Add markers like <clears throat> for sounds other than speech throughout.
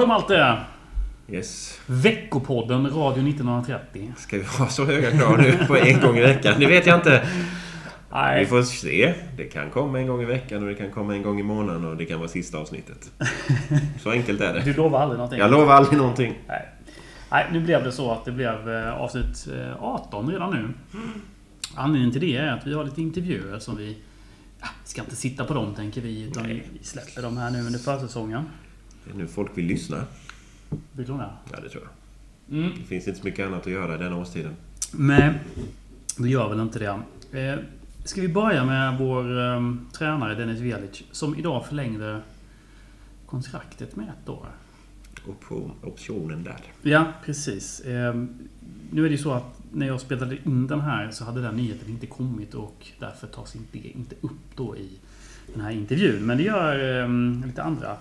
Ja, allt det. Yes. Veckopodden Radio 1930. Ska vi ha så höga krav nu på en gång i veckan? Det vet jag inte. Vi Nej, får se. Det kan komma en gång i veckan och det kan komma en gång i månaden och det kan vara sista avsnittet. Så enkelt är du det. lovar aldrig någonting. Jag lovar aldrig någonting. Nej. Nej, nu blev det så att det blev eh, avsnitt eh, 18 redan nu. Anledningen till det är att vi har lite intervjuer som vi... Ja, vi ska inte sitta på dem tänker vi, utan vi vi släpper dem här nu under försäsongen. Det är nu folk vill lyssna. Vill du det? Ja, det tror jag. Mm. Det finns inte så mycket annat att göra den årstiden. Men det gör väl inte det. Eh, ska vi börja med vår eh, tränare Dennis Velic som idag förlängde kontraktet med ett år. Option, optionen där. Ja, precis. Eh, nu är det ju så att när jag spelade in den här så hade den nyheten inte kommit och därför tas inte det inte upp då i den här intervjun. Men det gör eh, lite andra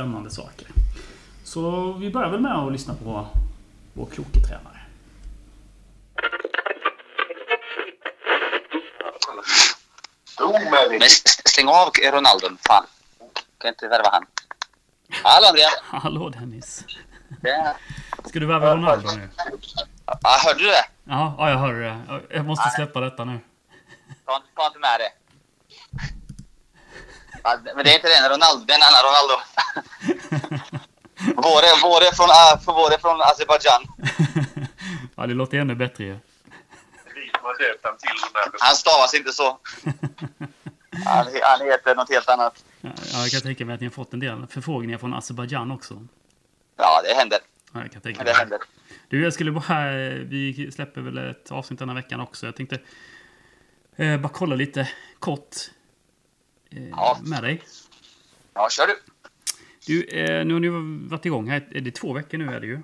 spännande saker. Så vi börjar väl med att lyssna på vår kloke tränare. Men stäng av Ronaldo, fan. Kan inte värva han. Hallå Andreas! <laughs> Hallå Dennis! Ja. Ska du värva Ronaldo nu? Ja, hörde du det? Ja, ja jag hör det. Jag måste släppa detta nu. Ta, ta inte med det. Ja, men det är inte den Ronaldo, det är en annan Ronaldo. Vår är, vår är från, äh, vår är från Azerbajdzjan. <laughs> ja, det låter ännu bättre ju. Han stavas inte så. <laughs> Han, han heter något helt annat. Ja, jag kan tänka mig att ni har fått en del förfrågningar från Azerbajdzjan också. Ja, det händer. Ja, jag kan tänka Det mig. händer. Du, jag skulle bara... Vi släpper väl ett avsnitt den här veckan också. Jag tänkte eh, bara kolla lite kort Ja. med dig. Ja, kör du. Du, eh, nu har ni varit igång här. Är det två veckor nu är det ju?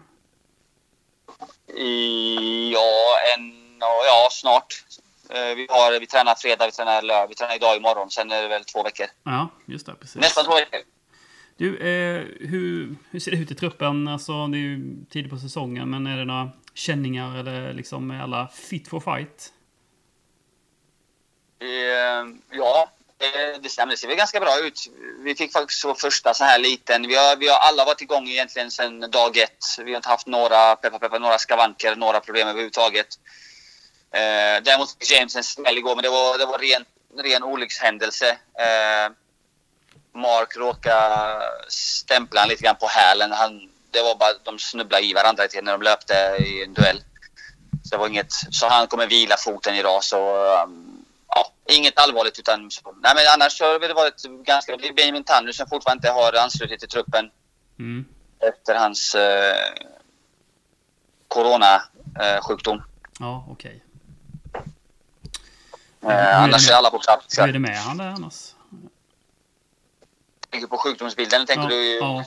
I, ja, en, ja, snart. Eh, Vi, har, vi tränar fredag, vi tränar lördag, vi tränar idag imorgon. Sen är det väl två veckor. Ja, just det. Precis. Nästan två veckor. Du, eh, hur, hur ser det ut i truppen? Alltså, det är ju tidigt på säsongen, men är det några känningar eller liksom är alla fit for fight? Eh, ja, eh, Eh, det stämmer. Det ser väl ganska bra ut. Vi fick faktiskt vår första så här liten. Vi har, vi har alla varit igång egentligen sedan dag ett. Vi har inte haft några, peppa, peppa, några skavanker, några problem överhuvudtaget. Eh, däremot fick James en smäll igår, men det var, det var ren, ren olyckshändelse. Eh, Mark råkade stämpla lite grann på hälen. Han, det var bara de snubblade i varandra när de löpte i en duell. Så det var inget, så han kommer vila foten idag så um, inget allvarligt utan nej men annars har det varit ganska, det är Benjamin Tanner som fortfarande inte har anslutit till truppen Mm. efter hans eh, coronasjukdom. Ja, okej. Eh, annars är alla på plats. Hur är Jag det med han där annars? tänker på sjukdomsbilden, tänker ja, du? ja,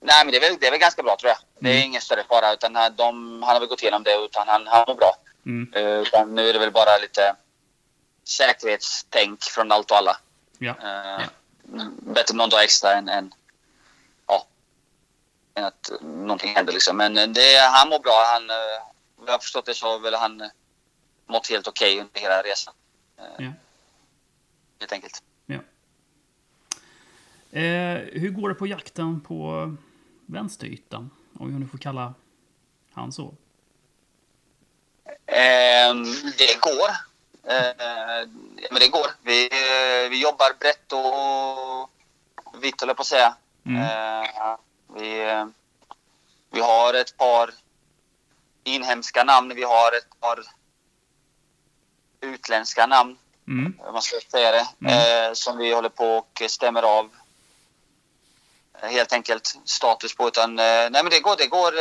Nej men det är, väl, det är väl ganska bra tror jag. Det är Mm. ingen större fara utan han- de, han har väl gått igenom det utan han, han mår bra. mm, Eh, utan nu är det väl bara lite säkerhetstänk från allt och alla. ja. Eh, Bättre någon dag extra än, än, ja, än att någonting händer. Liksom. Men eh, det, han mår bra. Han, eh, vad jag har förstått det så har väl han eh, mått helt okej under hela resan. Eh, Ja. Helt enkelt. Eh, hur går det på jakten på vänsterytan? Om jag nu får kalla han så. Eh, det går. Eh, men det går. Vi, eh, vi jobbar brett och vitt, höll jag på att säga. Mm. Eh, vi, eh, vi har ett par inhemska namn. Vi har ett par utländska namn, Mm. om man ska säga det, Mm. eh, som vi håller på och stämmer av. Eh, Helt enkelt status på. Utan, nej men det går. Det går,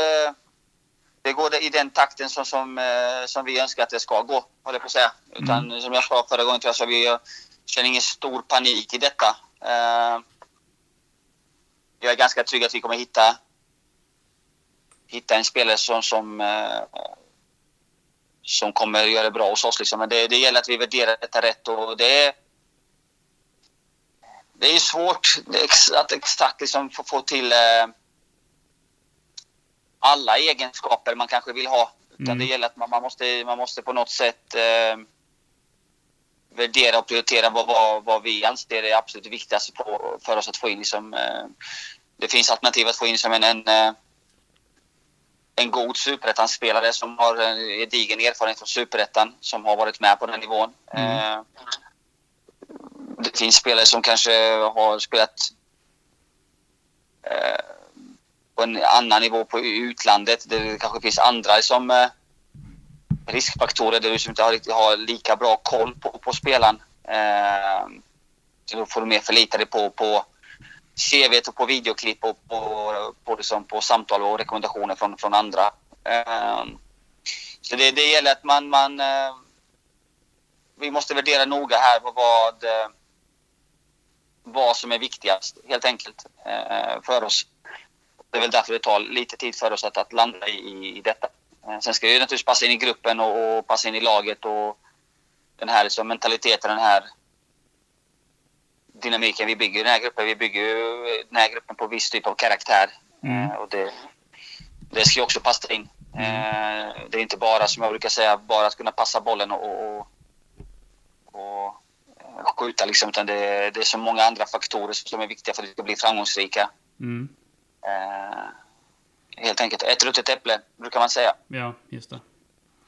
det går i den takten som, som, eh, som vi önskar att det ska gå, håller jag på att säga. Utan som jag sa förra gången, jag, så vi eh, känner ingen stor panik i detta. Eh, jag är ganska trygg att vi kommer hitta, hitta en spelare som, som, eh, som kommer göra det bra hos oss. Liksom. Men det, det gäller att vi värderar detta rätt. Och det, är, det är svårt att exakt liksom få, få till eh, alla egenskaper man kanske vill ha. Utan Mm. det gäller att man, man, måste, man måste på något sätt eh, värdera och prioritera vad, vad, vad vi anser är absolut viktigast på, för oss att få in liksom, eh, det finns alternativ att få in som en, en, eh, en god superettan-spelare som har en gedigen erfarenhet från superettan, som har varit med på den nivån. Mm. Eh, det finns spelare som kanske har spelat eh, på en annan nivå på utlandet utlandet. Det kanske finns andra som eh, riskfaktorer där du som inte har, riktigt har lika bra koll på, på spelaren. Eh, så då får du mer förlita dig på, på CV och på videoklipp och på, på, liksom, på samtal och rekommendationer från, från andra. Eh, så det, det gäller att man, man eh, vi måste värdera noga här på vad, eh, vad som är viktigast helt enkelt eh, för oss. Det är väl därför det tar lite tid för oss att, att landa i, i detta. Eh, Sen ska ju naturligtvis passa in i gruppen och, och passa in i laget och den här liksom mentaliteten, den här dynamiken vi bygger i den här gruppen. Vi bygger ju den här gruppen på viss typ av karaktär. Mm. Eh, Och det, det ska ju också passa in. Eh, Det är inte bara, som jag brukar säga, bara att kunna passa bollen och, och, och eh, skjuta liksom, utan det, det är så många andra faktorer som är viktiga för att vi ska bli framgångsrika. Mm. Eh, helt enkelt ett ruttet äpple, brukar man säga. Ja, just det.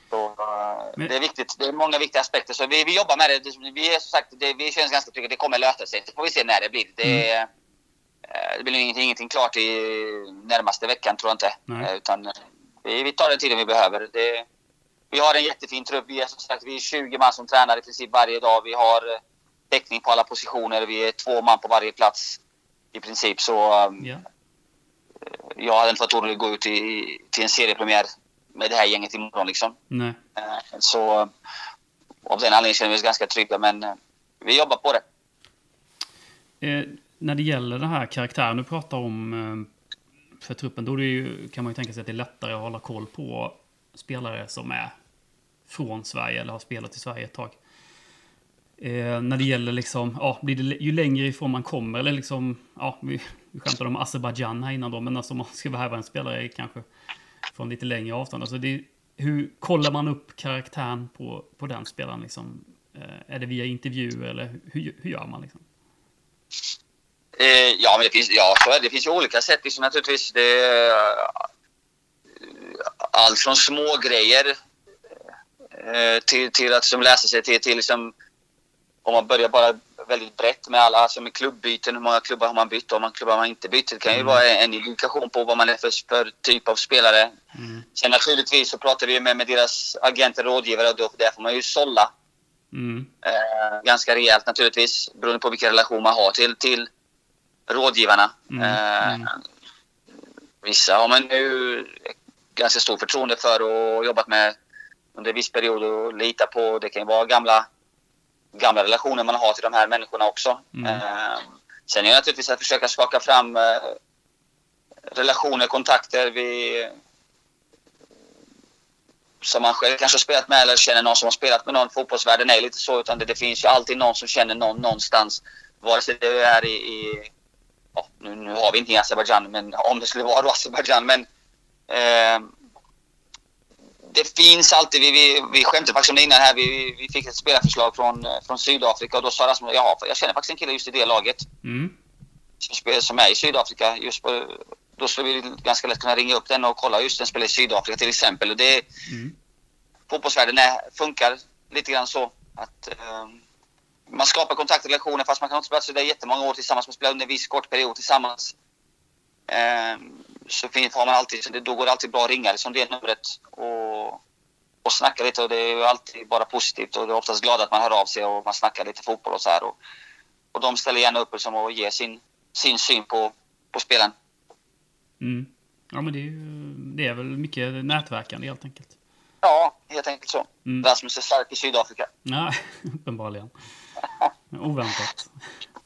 Så, eh, Men- Det är viktigt. Det är många viktiga aspekter. Så vi, vi jobbar med det. Vi är som sagt, det, vi känns ganska trygga. Det kommer lösa sig. Så får vi se när det blir. Det, är- eh, det blir ingenting, ingenting klart i närmaste veckan, tror jag inte. Nej. Eh, Utan vi, vi tar den tiden vi behöver. Det, vi har en jättefin trupp. Vi är som sagt vi är 20 man som tränar i princip varje dag. Vi har täckning på alla positioner. Vi är två man på varje plats i princip. Så Ja. Jag hade inte varit orolig att gå ut i, till en seriepremiär med det här gänget imorgon. Liksom. Nej. Eh, Så av den anledningen känner vi oss ganska trygga, men eh, vi jobbar på det. Eh, när det gäller den här karaktären du pratar om eh, för truppen, då är det ju, kan man ju tänka sig att det är lättare att hålla koll på spelare som är från Sverige eller har spelat i Sverige ett tag. Eh, när det gäller liksom, ja, blir det, ju längre ifrån man kommer, eller liksom, ja, vi, vi skämtade om Azerbajdzjan här innan då, men alltså om man ska värva en spelare kanske från lite längre avstånd. Alltså det, hur kollar man upp karaktären på, på den spelaren liksom? Eh, är det via intervju eller hur, hur gör man liksom? Eh, ja, men det finns, ja, så är det. finns ju olika sätt liksom, naturligtvis. Det, eh, allt från små grejer eh, till, till att som läsa sig till, till liksom, om man börjar bara väldigt brett med alla, alltså med klubbyten, hur många klubbar har man bytt och hur många klubbar har man inte bytt. Det kan ju vara en indikation på vad man är för, för typ av spelare. Mm. Sen naturligtvis så pratar vi med, med deras agenter och rådgivare och då, där får man ju sålla Mm. Eh, ganska rejält naturligtvis, beroende på vilken relation man har till, till rådgivarna. Mm, Eh, mm. Vissa har man ju ganska stor förtroende för och jobbat med under viss period och litar på. Det kan ju vara gamla, gamla relationer man har till de här människorna också. Mm. Eh, sen är det naturligtvis att försöka skaka fram eh, relationer, kontakter. Vi, som man själv kanske har spelat med eller känner någon som har spelat med någon. Fotbollsvärlden är lite så, utan det, det finns ju alltid någon som känner någon någonstans. Vare sig det är i... i ja, nu, nu har vi inte i Azerbajdzjan, men om det skulle vara Azerbajdzjan. Men eh, det finns alltid, vi, vi, vi skämtade faktiskt om det innan här, vi, vi fick ett spelarförslag från, eh, från Sydafrika och då sa Rasmus, jaha, jag känner faktiskt en kille just i det laget Mm. som, som är i Sydafrika. Just på, då skulle vi ganska lätt kunna ringa upp den och kolla just den spelar i Sydafrika till exempel. Och det, Mm. fotbollsvärlden är, funkar lite grann så att eh, man skapar kontakt och relationer fast man kan inte spela så där jättemånga år tillsammans. Man spelar under en viss kort period tillsammans. Eh, så finns, har man alltid, då går det alltid bra att ringa liksom det numret och, och snacka lite och det är ju alltid bara positivt och det är oftast glada att man hör av sig och man snackar lite fotboll och så här. Och, och de ställer gärna upp liksom och ger sin, sin syn på, på spelen. Mm. Ja, men det är, det är väl mycket nätverkande helt enkelt. Ja, helt enkelt så. Mm. Rasmus är stark i Sydafrika. Ja, <laughs> uppenbarligen. <laughs> Oväntat.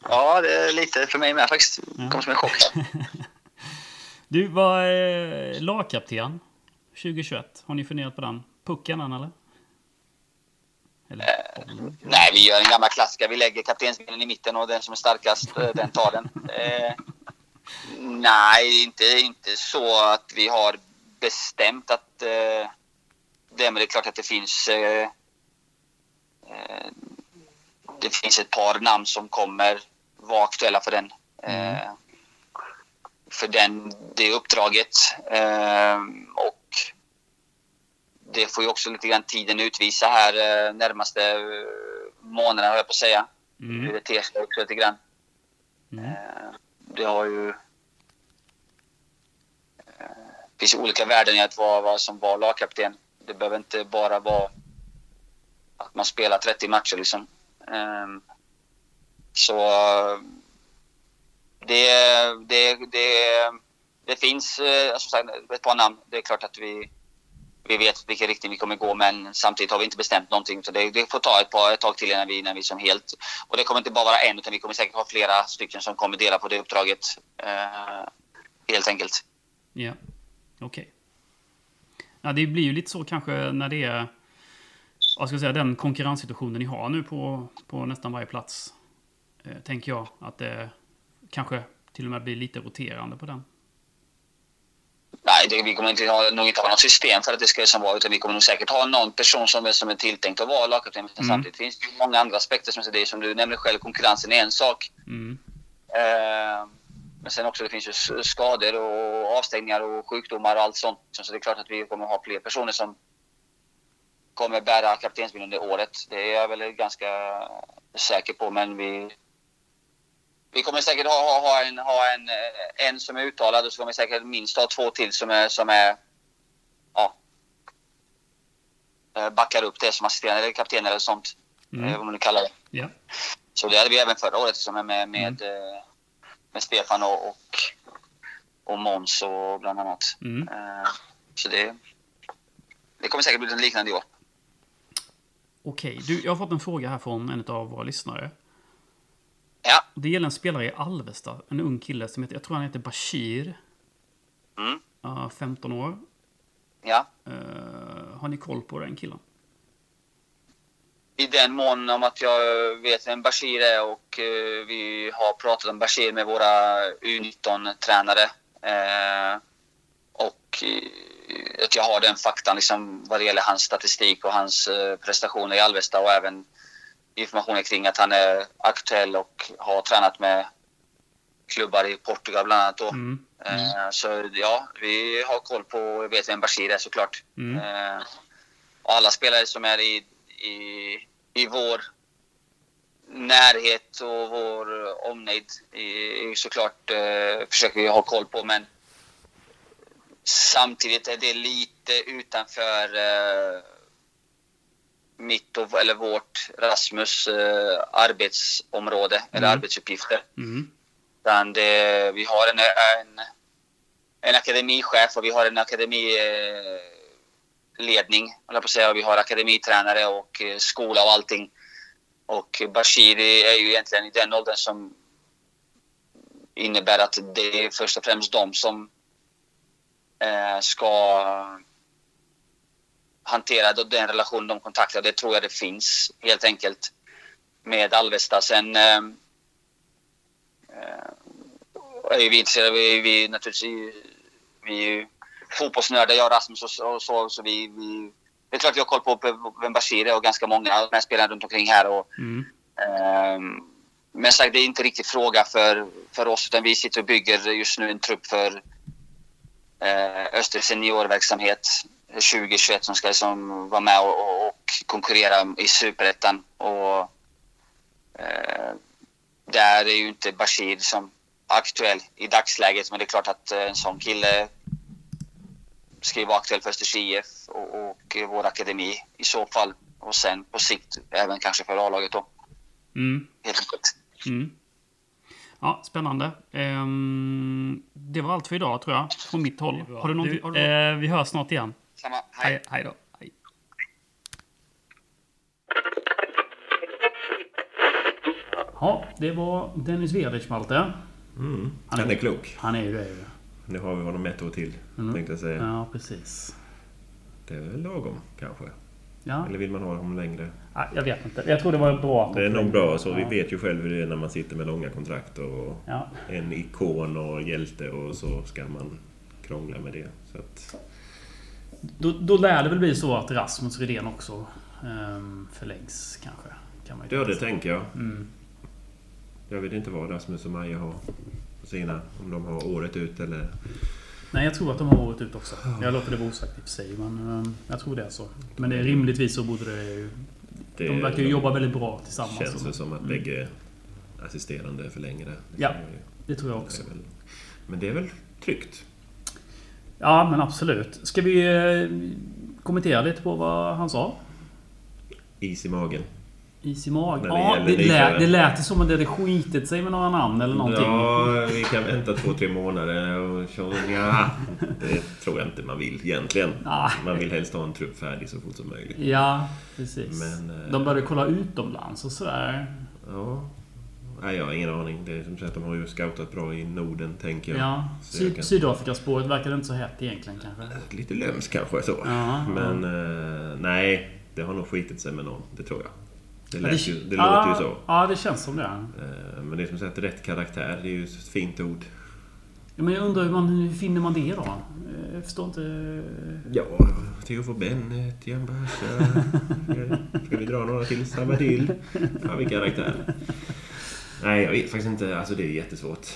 Ja, det är lite för mig med faktiskt. Det kom som en chock. <laughs> Du var eh, lagkapten 2021. Har ni funderat på den? Pucken än eller? Eller bollen? Nej, vi gör en gammal klassiker. Vi lägger kaptensbilen i mitten och den som är starkast, eh, den tar den. Eh, nej, inte, inte så att vi har bestämt att eh, det, men det är klart att det finns eh, eh, det finns ett par namn som kommer vara aktuella för den. Eh, för den, det uppdraget. Eh, och det får ju också lite grann tiden utvisa här eh, närmaste eh, månaderna, höll jag på att säga. Mm. Hur det ter sig också lite grann. Mm. Det har ju... Det finns olika värden i att vara, vara som var lagkapten. Det behöver inte bara vara att man spelar 30 matcher liksom. Så det, det, det, det finns eh, alltså, som sagt ett par namn. Det är klart att vi, vi vet vilken riktning vi kommer gå men samtidigt har vi inte bestämt någonting. Så det, det får ta ett, par, ett tag till innan vi, innan vi som helt... Och det kommer inte bara vara en utan vi kommer säkert ha flera stycken som kommer dela på det uppdraget. Eh, helt enkelt. Ja, okej. Ja, det blir ju lite så kanske när det är... Vad ska jag säga, den konkurrenssituationen ni har nu på, på nästan varje plats. Eh, tänker jag att det kanske till och med blir lite roterande på den. Nej, det, vi kommer inte ha, nog inte ha något system för att det ska som vara utan vi kommer nog säkert ha någon person som är, som är tilltänkt att vara lagkapten. Men Mm. samtidigt finns det många andra aspekter som, det är, som du nämnde själv. Konkurrensen är en sak. Mm. Eh, men sen också det finns ju skador och avstängningar och sjukdomar och allt sånt. Så det är klart att vi kommer ha fler personer som kommer bära kaptensbindeln det året. Det är jag väl ganska säker på. Men vi, vi kommer säkert ha, ha, ha, en, ha en, eh, en som är uttalad och så kommer vi säkert minst ha två till som är, som är ja, eh, backar upp det som assisterande eller kapten eller sånt. Mm. Eh, vad man nu kallar det. Ja. Så det hade vi även förra året som är med, med, eh, med Stefan och, och, och Måns och bland annat. Mm. Så det, det kommer säkert bli något liknande i år. Okej, du, jag har fått en fråga här från en av våra lyssnare. Ja. Det gäller en spelare i Alvesta, en ung kille som heter, jag tror han heter Bashir. Mm. Ja, 15 år. ja. Eh, har ni koll på den killen? I den mån om att jag vet vem Bashir är och eh, vi har pratat om Bashir med våra U19-tränare. Eh, och att jag har den faktan liksom, vad det gäller hans statistik och hans prestationer i Alvesta och även informationen kring att han är aktuell och har tränat med klubbar i Portugal bland annat. Då. Mm. Eh, Så ja, vi har koll på och vet vem Bashir är såklart. Mm. Eh, och alla spelare som är i, i, i vår närhet och vår omnejd är såklart eh, försöker vi ha koll på men samtidigt är det lite utanför eh, mitt och, eller vårt Rasmus eh, arbetsområde eller Mm. arbetsuppgifter. Mm. Utan det, vi har en, en, en akademichef och vi har en akademiledning. jag på säga. Och Vi har akademitränare och eh, skola och allting. Och Bashir är ju egentligen i den åldern som innebär att det är först och främst de som eh, ska hantera då den relation de kontaktar. Det tror jag det finns helt enkelt med Alvesta. Sen eh, eh, är vi intresserade. Vi, vi naturligtvis vi är ju fotbollsnördar, jag och Rasmus och så. Och så, så vi, vi, det är klart vi har koll på vem Bashir är och ganska många av de här spelarna runt omkring här. Och, Mm. Ehm, men sagt, det är inte riktigt fråga för, för oss utan vi sitter och bygger just nu en trupp för eh, Östers seniorverksamhet 2021 som ska liksom vara med och, och, och konkurrera i superettan. Och, eh, där är ju inte Bashir som aktuell i dagsläget men det är klart att eh, en sån kille ska ju vara aktuell för Östers IF och, och vår akademi i så fall. Och sen på sikt även kanske för A-laget då. Mm. Helt enkelt. Mm. Ja, spännande. Ehm, det var allt för idag tror jag. Från mitt håll. Har du någonting? Du, har du- eh, vi hörs snart igen. Samma. Hej. Hej, hej då. Hej. Ja, det var Dennis Vedec, Malte. Mm. Han är klok. Han är ju det. Nu har vi honom ett år till, Mm. tänkte jag säga. Ja, precis. Det är väl lagom, kanske. Ja, Eller vill man ha honom längre? Ja, jag vet inte. Jag tror det var bra att Det är nog bra. Så vi Ja. vet ju själv hur det är när man sitter med långa kontrakt och Ja. en ikon och hjälte och så ska man krångla med det. Så att, Då, då lär det väl bli så att Rasmus Rydén också ehm, förlängs kanske. Kan man ju ja, det tänker jag. Mm. Jag vet inte vad Rasmus och Maja har på sina. Om de har året ut eller... Nej, jag tror att de har året ut också. Jag låter det vara osagt i och för sig, men eh, jag tror det är så. Men det är rimligtvis så borde det ju... Det De verkar ju jobba väldigt bra tillsammans. känns så- väl som att Mm. bägge assisterande är för längre. Ja, Det tror jag Det också. men det är väl tryggt. Ja, men absolut. Ska vi eh, kommentera lite på vad han sa? Is i magen. Is i magen? Det Ja, det, lite- lät, det lät som att det hade skitit sig med några namn eller någonting. Ja, vi kan vänta två, tre månader och ja, Det tror jag inte man vill egentligen. Ah. Man vill helst ha en trupp färdig så fort som möjligt. Ja, precis. Men, eh, De började kolla utomlands och sådär. Ja. Nej, jag har ingen aning. Det är som sagt, de har ju scoutat bra i Norden, tänker jag. Ja. Så jag kan- Sydafrikaspåret verkade inte så hett egentligen kanske. Lite lömskt kanske så. Ja, Men eh, nej, det har nog skitit sig med någon. Det tror jag. Det, Ja, lät ju, det ja, låter ju så. Ja, det känns som det. Eh, Men det är som sagt rätt karaktär. Det är ju ett fint ord. Ja, men jag undrar hur, man, hur finner man det då? Eh, Jag förstår inte... Ja, Theo for Bennet, Jan Basha. Ska vi dra några till? Sabadil. Ja, vilka karaktär. Nej, jag vet faktiskt inte. Alltså det är jättesvårt.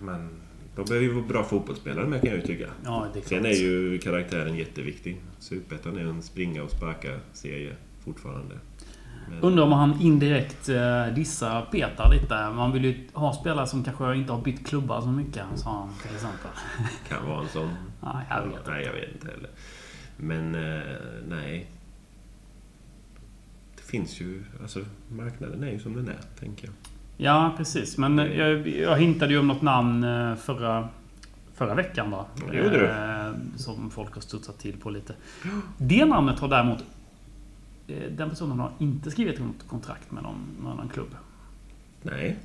Men de behöver ju vara bra fotbollsspelare med kan jag ju tycka. Ja, det är klart. Sen är ju karaktären jätteviktig. Superettan är en springa och sparka-serie fortfarande. Men, Undrar om han indirekt eh, dissar Petar lite. Man vill ju ha spelare som kanske inte har bytt klubbar så mycket, sa han till exempel. <laughs> kan vara en sån. Ja, jag vet Nej, jag vet inte heller. Men eh, nej. Det finns ju... Alltså marknaden är ju som den är, tänker jag. Ja, precis. Men jag, jag hintade ju om något namn eh, förra, förra veckan då. Ja, det gjorde du. Eh, Som folk har studsat till på lite. Det namnet har däremot... eh, Den personen har inte skrivit något kontrakt med någon, med någon klubb. Nej,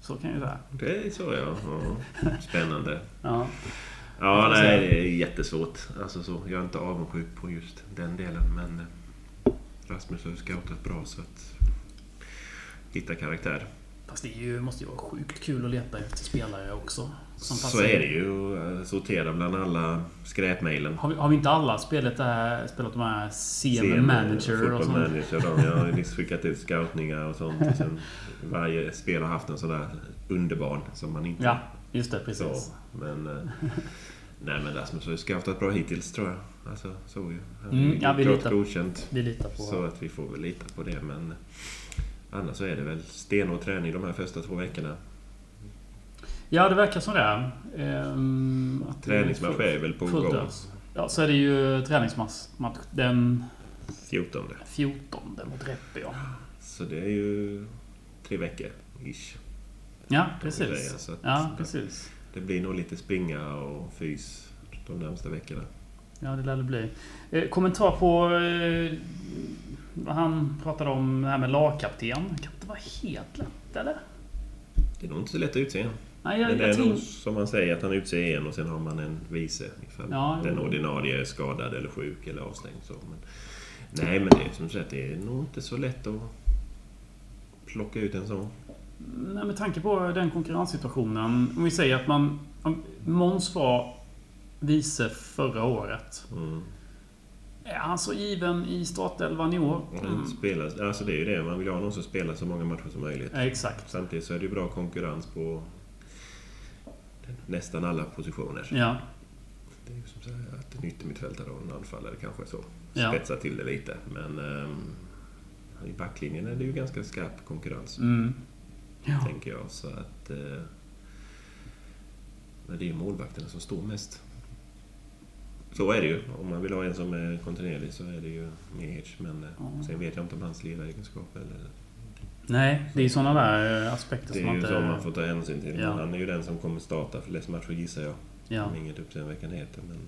Så kan jag ju säga. det är så ja. ja. Spännande. <laughs> Ja. Ja, nej, det är jättesvårt. Alltså så, jag är inte avundsjuk på just den delen, men Rasmus har ju scoutat bra så att hitta karaktär. Fast det ju, måste ju vara sjukt kul att leta efter spelare också. Så är det ju. Sortera bland alla skräpmejlen. Har har vi inte alla spelat, det här, spelat de här CM Manager och sånt? manager. De, jag har liksom <laughs> skickat ut scoutningar och sånt. Och sen varje spel har haft en sån där underbarn som man inte... Ja, just det. så. Precis. Men... eh, Nej men Rasmus har ju scoutat bra hittills tror jag. Alltså så ju. Han Mm, ja, vi litar- godkänt. Vi litar på... Så att vi får väl lita på det men... Annars så är det väl stenhård träning de här första två veckorna. Ja, det verkar som det. Ehm, Träningsmatch är väl på gång. Ja, så är det ju träningsmatch match den 14. 14 mot Reppe, ja. Så det är ju tre veckor, ish. Ja, precis. Ja, precis. Det blir nog lite springa och fys de närmsta veckorna. Ja, det lär det bli. Eh, kommentar på eh, han pratade om det här med lagkapten. Kan inte vara helt lätt, eller? Det är nog inte så lätt att utse en. Nej, jag, Men det är nog som man säger att han utser en och sen har man en vice ifall Ja, den ordinarie är skadad eller sjuk eller avstängd. Så. Men, nej, men det är som sagt det är nog inte så lätt att plocka ut en sån. Nej, med tanke på den konkurrenssituationen. Om vi säger att man... Måns var vice förra året. Mm. Är han så given i startelvan i år? Han spelar, alltså det är ju det, man vill ha någon som spelar så många matcher som möjligt. Ja, exakt. Samtidigt så är det ju bra konkurrens på nästan alla positioner. Ja. Det är ju som sagt att en yttermittfältare och en anfallare kanske så. Ja. Spetsar till det lite. Men ehm, i backlinjen är det ju ganska skarp konkurrens. Mm. Ja. Tänker jag. Så att... Eh, men det är ju målvakterna som står mest. Så är det ju. Om man vill ha en som är kontinuerlig så är det ju Mehic. Men Ja. sen vet jag inte om hans ledaregenskaper eller... Nej, det är sådana där eh, aspekter Det som är man ju inte... så man får ta hänsyn till. Ja. Han är ju den som kommer starta flest matcher gissar jag. Ja, Om inget uppseendeväckande heter. Men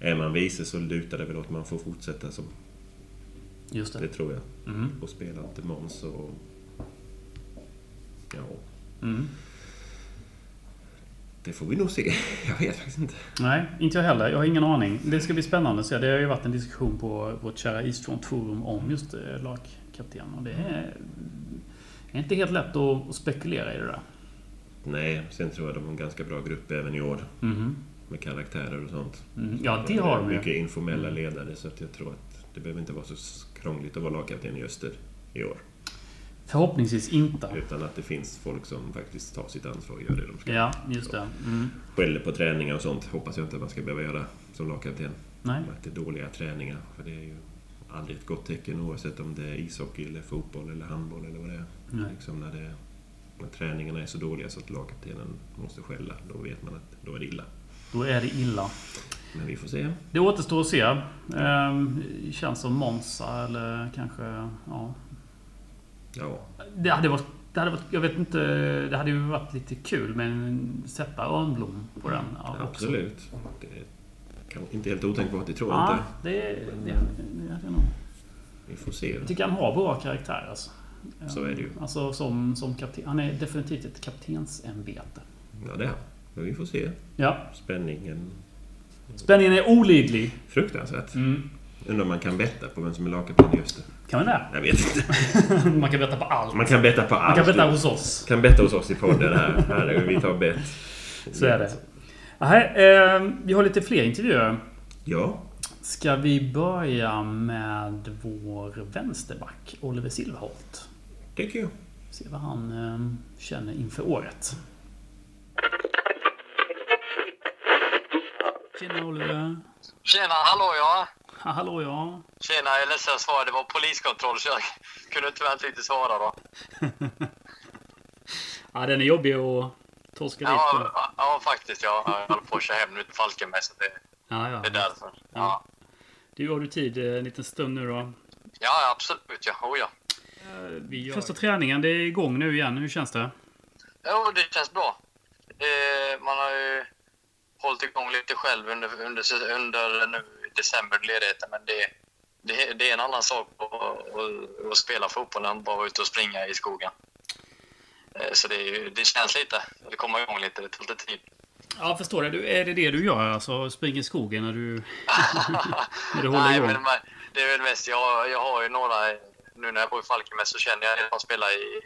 eh, är man vice så lutar det väl åt man får fortsätta som just det det. tror jag. Mm. Och spela till Måns och... Ja, Mm. Det får vi nog se. <laughs> Jag vet faktiskt inte. Nej, inte jag heller. Jag har ingen aning. Det ska bli spännande att se. Det har ju varit en diskussion på vårt kära Eastfront Forum om just eh, lagkapten. Och det är, är inte helt lätt att, spekulera i det där. Nej, sen tror jag de har en ganska bra grupp även i år. Mhm. Med karaktärer och sånt. Mm. Ja, det har de Mycket ju. informella ledare så att jag tror att det behöver inte vara så krångligt att vara lagkapten i Öster i år. Förhoppningsvis inte. Utan att det finns folk som faktiskt tar sitt ansvar och gör det de ska. Ja, just det. Mm. Skäller på träningar och sånt hoppas jag inte att man ska behöva göra som lagkapten. Nej. Att det är dåliga träningar. För det är ju aldrig ett gott tecken oavsett om det är ishockey, eller fotboll eller handboll eller vad det är. Nej. Liksom när, det, när träningarna är så dåliga så att lagkaptenen måste skälla, då vet man att då är det illa. Då är det illa. Men vi får se. Det återstår att se. Ehm, känns som Monza eller kanske... Ja. Ja, Det hade varit... Det hade varit, jag vet inte, det hade ju varit lite kul men sätta Örnblom på den. Ja, absolut. Det kan, inte helt otänkbart, det tror jag Ja, inte. det, det, det, det hade jag nog. Vi får se. Jag tycker han har bra karaktär alltså. Så är det ju. Alltså som, som kapten. Han är definitivt ett kaptensämbete. Ja, det är han. Men vi får se. Ja. Spänningen. Spänningen är olidlig. Fruktansvärt. Mm. Undrar om man kan betta på vem som är lagkapten i Öster. Kan man det? Jag vet inte. <laughs> Man kan betta på allt. Man kan betta på Man allt. kan betta hos oss. kan betta hos oss i podden här. här vi tar bett. Så är det. Aha, eh, vi har lite fler intervjuer. Ja, Ska vi börja med vår vänsterback Oliver Silverholt? tycker jag. Se vad han eh, känner inför året. Tjena Oliver. Tjena, hallå ja. Ha, <laughs> hallå ja. Tjena, jag är ledsen att svara. Det var poliskontroll så jag <laughs> kunde tyvärr inte svara då. <laughs> Ja, den är jobbig att torska dit på. Ja, ja faktiskt. Jag jag håller på att köra hem nu till Falkenberg så det, Ja, ja. det är därför. Ja, Du, har du tid eh, en liten stund nu då? ja absolut. Ja. Oh, ja. Vi Första träningen, det är igång nu igen. Hur känns det? Jo, det känns bra. Eh, man har ju hållit igång lite själv under, under, under nu december ledigheten, men det, det, det är en annan sak att, att, spela fotboll än bara vara ute och springa i skogen. Eh, så det, är det känns lite. Det kommer igång lite. Det tar lite tid. Ja, jag förstår det. Du, är det det du gör? Alltså springer i skogen när du, <laughs> när du håller Nej, igång? men det är väl mest, jag, jag har ju några, nu när jag bor i Falkenberg så känner jag att de spelar i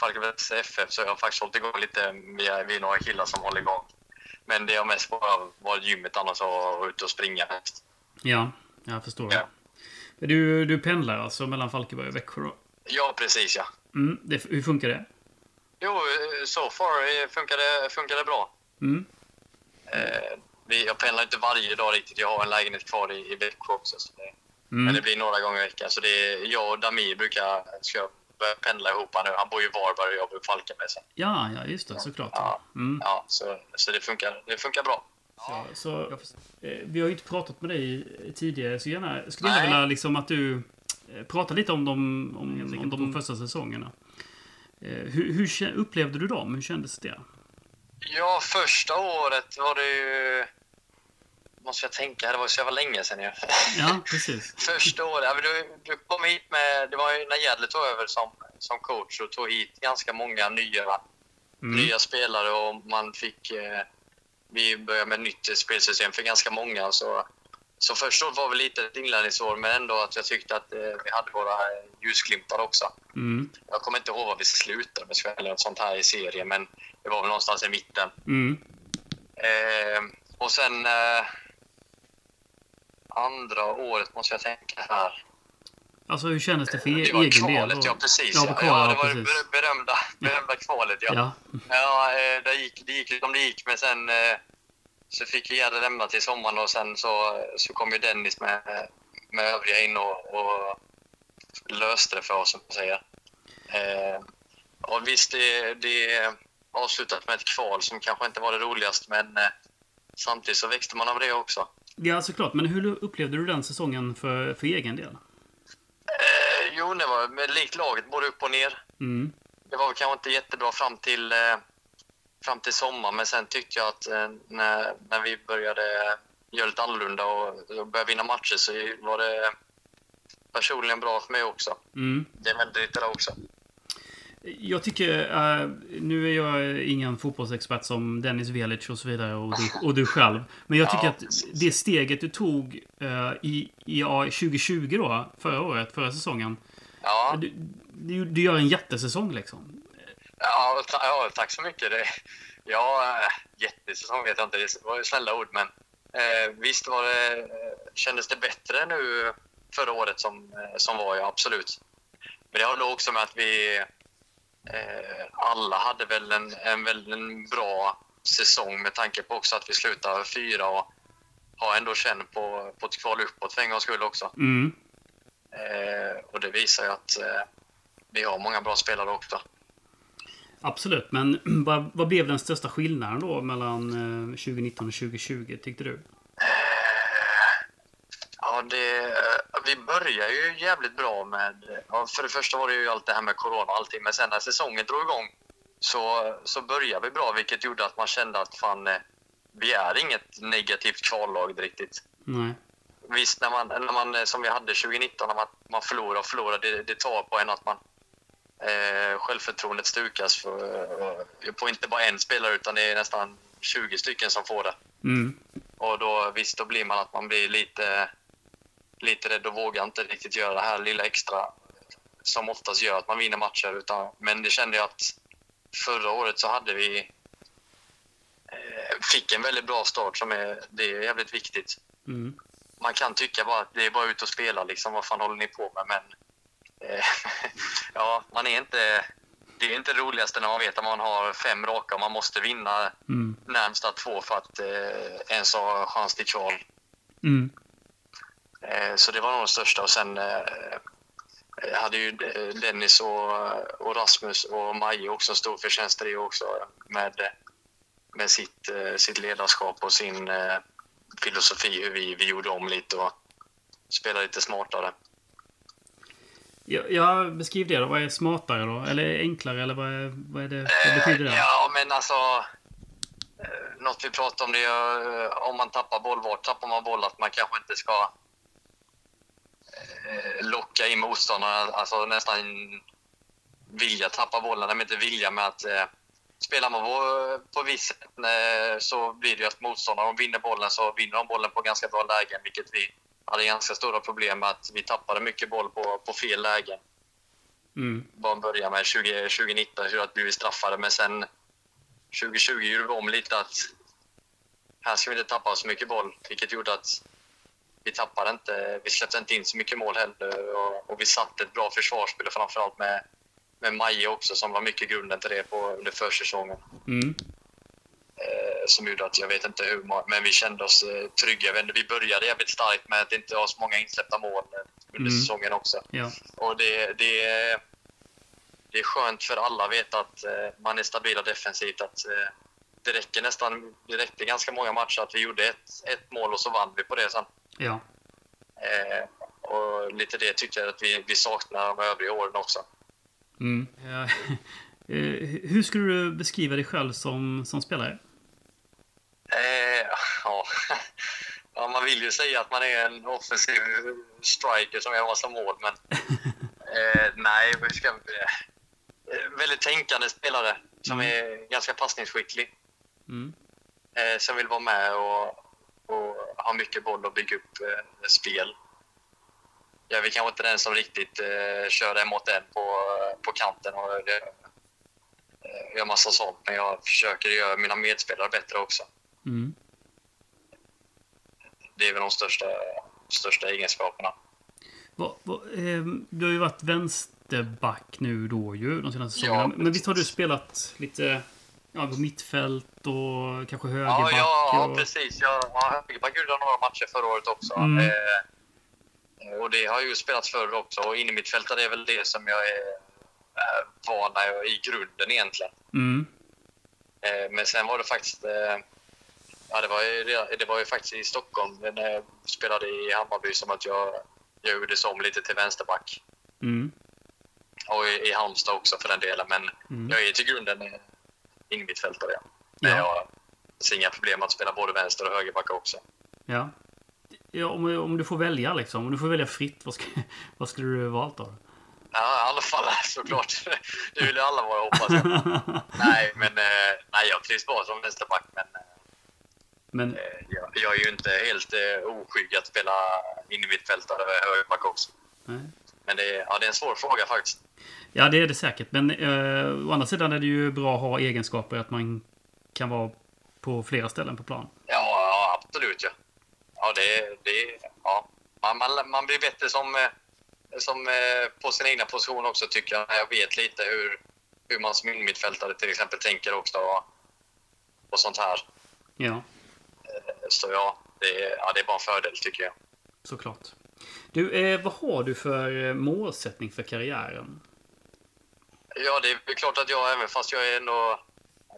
Falkenbergs FF så jag har faktiskt hållit igång lite via, via några killar som håller igång. Men det har mest bara varit gymmet annars och vara ute och springa mest. Ja, jag förstår. Ja. Du, du pendlar alltså mellan Falkenberg och Växjö då? Ja, precis ja. Mm, det, hur funkar det? Jo, so far eh, funkar det, funkar det bra. Mm. Eh, vi, jag pendlar inte varje dag riktigt. Jag har en lägenhet kvar i, i Växjö också. Så det, Mm. Men det blir några gånger i veckan. Så det är, jag och Damir brukar ska börja pendla ihop nu. Han bor i Varberg och jag bor i Falkenberg. Ja, ja, just det. Såklart. Ja. Mm. ja, så, så det, funkar, det funkar bra. Så, så, eh, vi har ju inte pratat med dig tidigare, så gärna, skulle jag Nej. vilja liksom att du eh, pratar lite om de, om, om de första säsongerna. Eh, Hur, hur upplevde du dem? Hur kändes det? Ja, första året var det ju... Måste jag tänka, det var så jävla länge sedan ju. Ja, precis. <laughs> Första året, ja, du, du kom hit med... Det var ju när Gärdle tog över som, som coach och tog hit ganska många nya, Mm. nya spelare och man fick... Eh, vi började med ett nytt spelsystem för ganska många. Så, så första året var väl lite ett inlärningsår men ändå att jag tyckte att eh, vi hade våra eh, ljusglimtar också. Mm. Jag kommer inte ihåg vad vi slutade med eller något sånt här i serien men det var väl någonstans i mitten. Mm. Eh, och sen eh, andra året måste jag tänka här. Alltså hur kändes det för e- Det var egen del? kvalet, ja precis. Ja, på ja, kvalet, det var det precis. ber- berömda, berömda kvalet. Ja, Ja. ja eh, det, gick, det gick som det gick, men sen eh, så fick ju Gärde lämna till sommaren och sen så, så kom ju Dennis med, med övriga in och, och löste det för oss, som man säger. Eh, och visst, det, det avslutat med ett kval som kanske inte var det roligaste, men eh, samtidigt så växte man av det också. ja, såklart. Men hur upplevde du den säsongen för, för egen del? Eh, jo, det var med likt laget, både upp och ner. Mm. Det var väl kanske inte jättebra fram till, eh, fram till sommaren, men sen tyckte jag att eh, när, när vi började göra lite annorlunda och, och började vinna matcher så var det personligen bra för mig också. Mm. Det väldigt lite där också. Jag tycker, eh, nu är jag ingen fotbollsexpert som Dennis Velic och så vidare och du, och du själv. Men jag tycker Ja, att precis. det steget du tog eh, i, i ja, 2020 då, förra året, förra säsongen. Ja, Du, du, du gör en jättesäsong liksom. ja, ta, ja tack så mycket. Det, ja, eh, jättesäsong vet jag inte, det var ju snälla ord, men eh, visst var det, kändes det bättre nu förra året som, som var, ja absolut. Men det har nog också med att vi alla hade väl en, en en bra säsong med tanke på också att vi slutade fyra och har ändå känn på, på ett kval uppåt för en gångs skull också. Mm. Eh, och det visar ju att eh, vi har många bra spelare också. Absolut, men <clears throat> vad, vad blev den största skillnaden då mellan eh, 2019 och 2020, tyckte du? Ja, det, vi börjar ju jävligt bra med... Ja, för det första var det ju allt det här med corona och allting, men sen när säsongen drog igång så, så började vi bra, vilket gjorde att man kände att fan, eh, vi är inget negativt kvallag riktigt. Nej. Visst, när man, när man, eh, som vi hade 2019, när man, man förlorar och förlorar, det, det tar på en att man eh, självförtroendet stukas för, eh, på inte bara en spelare, utan det är nästan 20 stycken som får det. Mm. Och då, visst, då blir man att man blir lite, lite rädd och vågar inte riktigt göra det här lilla extra som oftast gör att man vinner matcher. Utan, men det kände jag att förra året så hade vi eh, fick en väldigt bra start som är, det är jävligt viktigt. Mm. Man kan tycka bara att det är bara ut och spela liksom, vad fan håller ni på med? Men eh, <laughs> ja, man är inte, det är inte det roligaste när man vet att man har fem raka och man måste vinna Mm. närmsta två för att eh, ens ha chans till kval. Mm. Eh, så det var nog det största. Och sen eh, hade ju eh, Dennis och, och Rasmus och Maje också en stor förtjänst i det också med, med sitt, sitt ledarskap och sin filosofi hur vi, vi gjorde om lite och spelade lite smartare. Ja, ja, beskriv det då. Vad är smartare då? Eller enklare? Eller vad, är, vad, är det, vad betyder det? Ja, men alltså... Något vi pratade om det är om man tappar boll, vart tappar man boll? Att man kanske inte ska locka in motståndarna, alltså nästan vilja tappa bollen, men inte vilja med att eh, spelar man på, på visst sätt eh, så blir det ju att motståndaren vinner bollen så vinner de bollen på ganska bra lägen, vilket vi hade ganska stora problem med att vi tappade mycket boll på, på fel lägen Mm. bara börja med 20, 2019 så att vi blev straffade. Men sen 2020 gjorde vi om lite att här ska vi inte tappa så mycket boll, vilket gjorde att vi tappade inte, vi släppte inte in så mycket mål heller och, och vi satte ett bra försvarsspel framförallt med, med Maje också som var mycket grunden till det på, under försäsongen. Mm. Eh, som gjorde att jag vet inte hur många, men vi kände oss eh, trygga. Vi- började jävligt starkt med att inte ha så många insläppta mål eh, under Mm. säsongen också. Ja. Och det, det, är- det är skönt för alla att veta att eh, man är stabila defensivt. Att, eh, det räcker nästan, det räckte ganska många matcher att vi gjorde ett, ett mål och så vann vi på det sen. Ja. Eh, och lite det tyckte jag att vi, vi saknar de övriga åren också. Mm. ja. <laughs> Eh, Hur skulle du beskriva dig själv som, som spelare? Eh, ja. <laughs> ja, man vill ju säga att man är en offensiv striker som gör massa mål, men <laughs> eh, nej, hur ska eh, Väldigt tänkande spelare som Mm. är ganska passningsskicklig. Mm. eh, som vill vara med och, och ha mycket boll och bygga upp eh, spel. Jag är väl kanske inte den som riktigt eh, kör en mot en på, på kanten och eh, gör massa sånt, men jag försöker göra mina medspelare bättre också. Mm. Det är väl de största, största egenskaperna. Vad, vad, eh, du har ju varit vänsterback nu då ju, de senaste Ja, säsongerna. Men precis. visst har du spelat lite ja, mittfält och kanske Ja, högerback? ja, ja och... precis. Jag ja, högerback gjorde några matcher förra året också. Mm. Eh, och det har ju spelats förr också. Och in i mitt fält är väl det som jag är eh, van i grunden egentligen. Mm. Eh, men sen var det faktiskt... Eh, ja, det var, ju, det var ju faktiskt i Stockholm när jag spelade i Hammarby som att jag, jag gjordes om lite till vänsterback. Mm. Och i, i Halmstad också för den delen. Men Mm. jag är till grunden eh, in mitt fält ja. Men Ja. jag ser inga problem att spela både vänster och högerback också. Ja. ja om, om du får välja liksom. Om du får välja fritt, vad, ska, <laughs> vad skulle du valt då? Ja, i alla fall <laughs> såklart. Det vill ju alla vara hoppas jag. <laughs> nej, men eh, nej, jag trivs bra som vänsterback. Men Men eh, jag, jag är ju inte helt eh, oskygg att spela in i mitt fält eller högerback också. nej. Men det är, ja, det är en svår fråga faktiskt. Ja, det är det säkert. Men eh, å andra sidan är det ju bra att ha egenskaper att man kan vara på flera ställen på plan. Ja, ja absolut. Ja, ja det, det, ja. Man, man, man blir bättre som, eh, som eh, på sin egna position också tycker jag, jag vet lite hur, hur man som innermittfältare till exempel tänker också och, och sånt här. Ja, Så ja det, är, ja, det är bara en fördel tycker jag. såklart. Du, eh, vad har du för eh, målsättning för karriären? Ja, det är klart att jag, även fast jag är ändå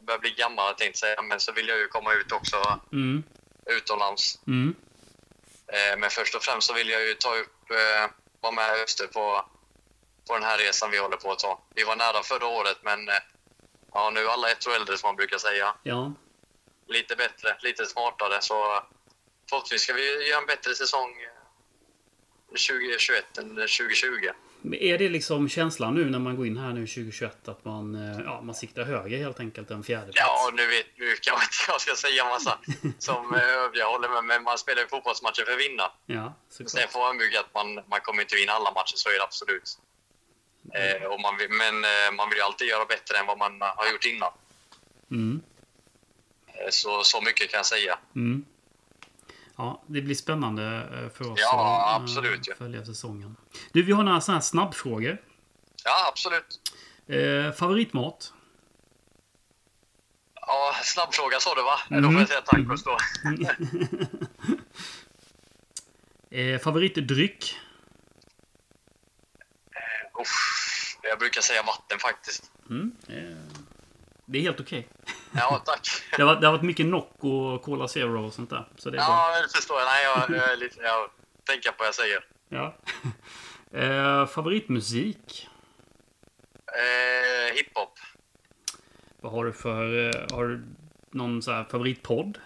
börjar bli gammal, jag tänkte säga, men så vill jag ju komma ut också Mm. utomlands. Mm. Eh, men först och främst så vill jag ju ta upp, eh, vara med Öster på, på den här resan vi håller på att ta. Vi var nära förra året, men eh, ja, nu är alla ett år äldre som man brukar säga. Ja. Lite bättre, lite smartare, så förhoppningsvis ska vi göra en bättre säsong eh, 2021 än 2020. Men Är det liksom känslan nu när man går in här nu 2021 att man, eh, ja, man siktar högre helt enkelt än fjärde plats? Ja, nu vet nu kanske inte <laughs> jag ska säga massa som eh, övriga håller med, men man spelar ju fotbollsmatcher för att vinna. Ja, Sen får man bygga att man, man kommer inte vinna alla matcher, så är det absolut. Eh, och man men eh, man vill ju alltid göra bättre än vad man har gjort innan. Mm. Så, så mycket kan jag säga. Mm. Ja, det blir spännande eh, för oss Ja, att eh, absolut, ja. följa säsongen. Du, vi har några sådana här snabbfrågor. Ja, absolut. Eh, favoritmat? Ja, snabb fråga sa du va? Mm. Då får jag säga tacos då. <laughs> Eh, favoritdryck? Uff, jag brukar säga vatten faktiskt. Mm. Eh, det är helt okej. Ja, tack. Det, har, det har varit mycket Nocco och Cola Zero och sånt där. Så det är bra. Ja, det förstår jag. Nej, jag, jag, är lite, jag tänker på vad jag säger. Ja. <laughs> Eh, favoritmusik? Eh, hiphop. Vad har du för... Eh, har du någon så här favoritpodd?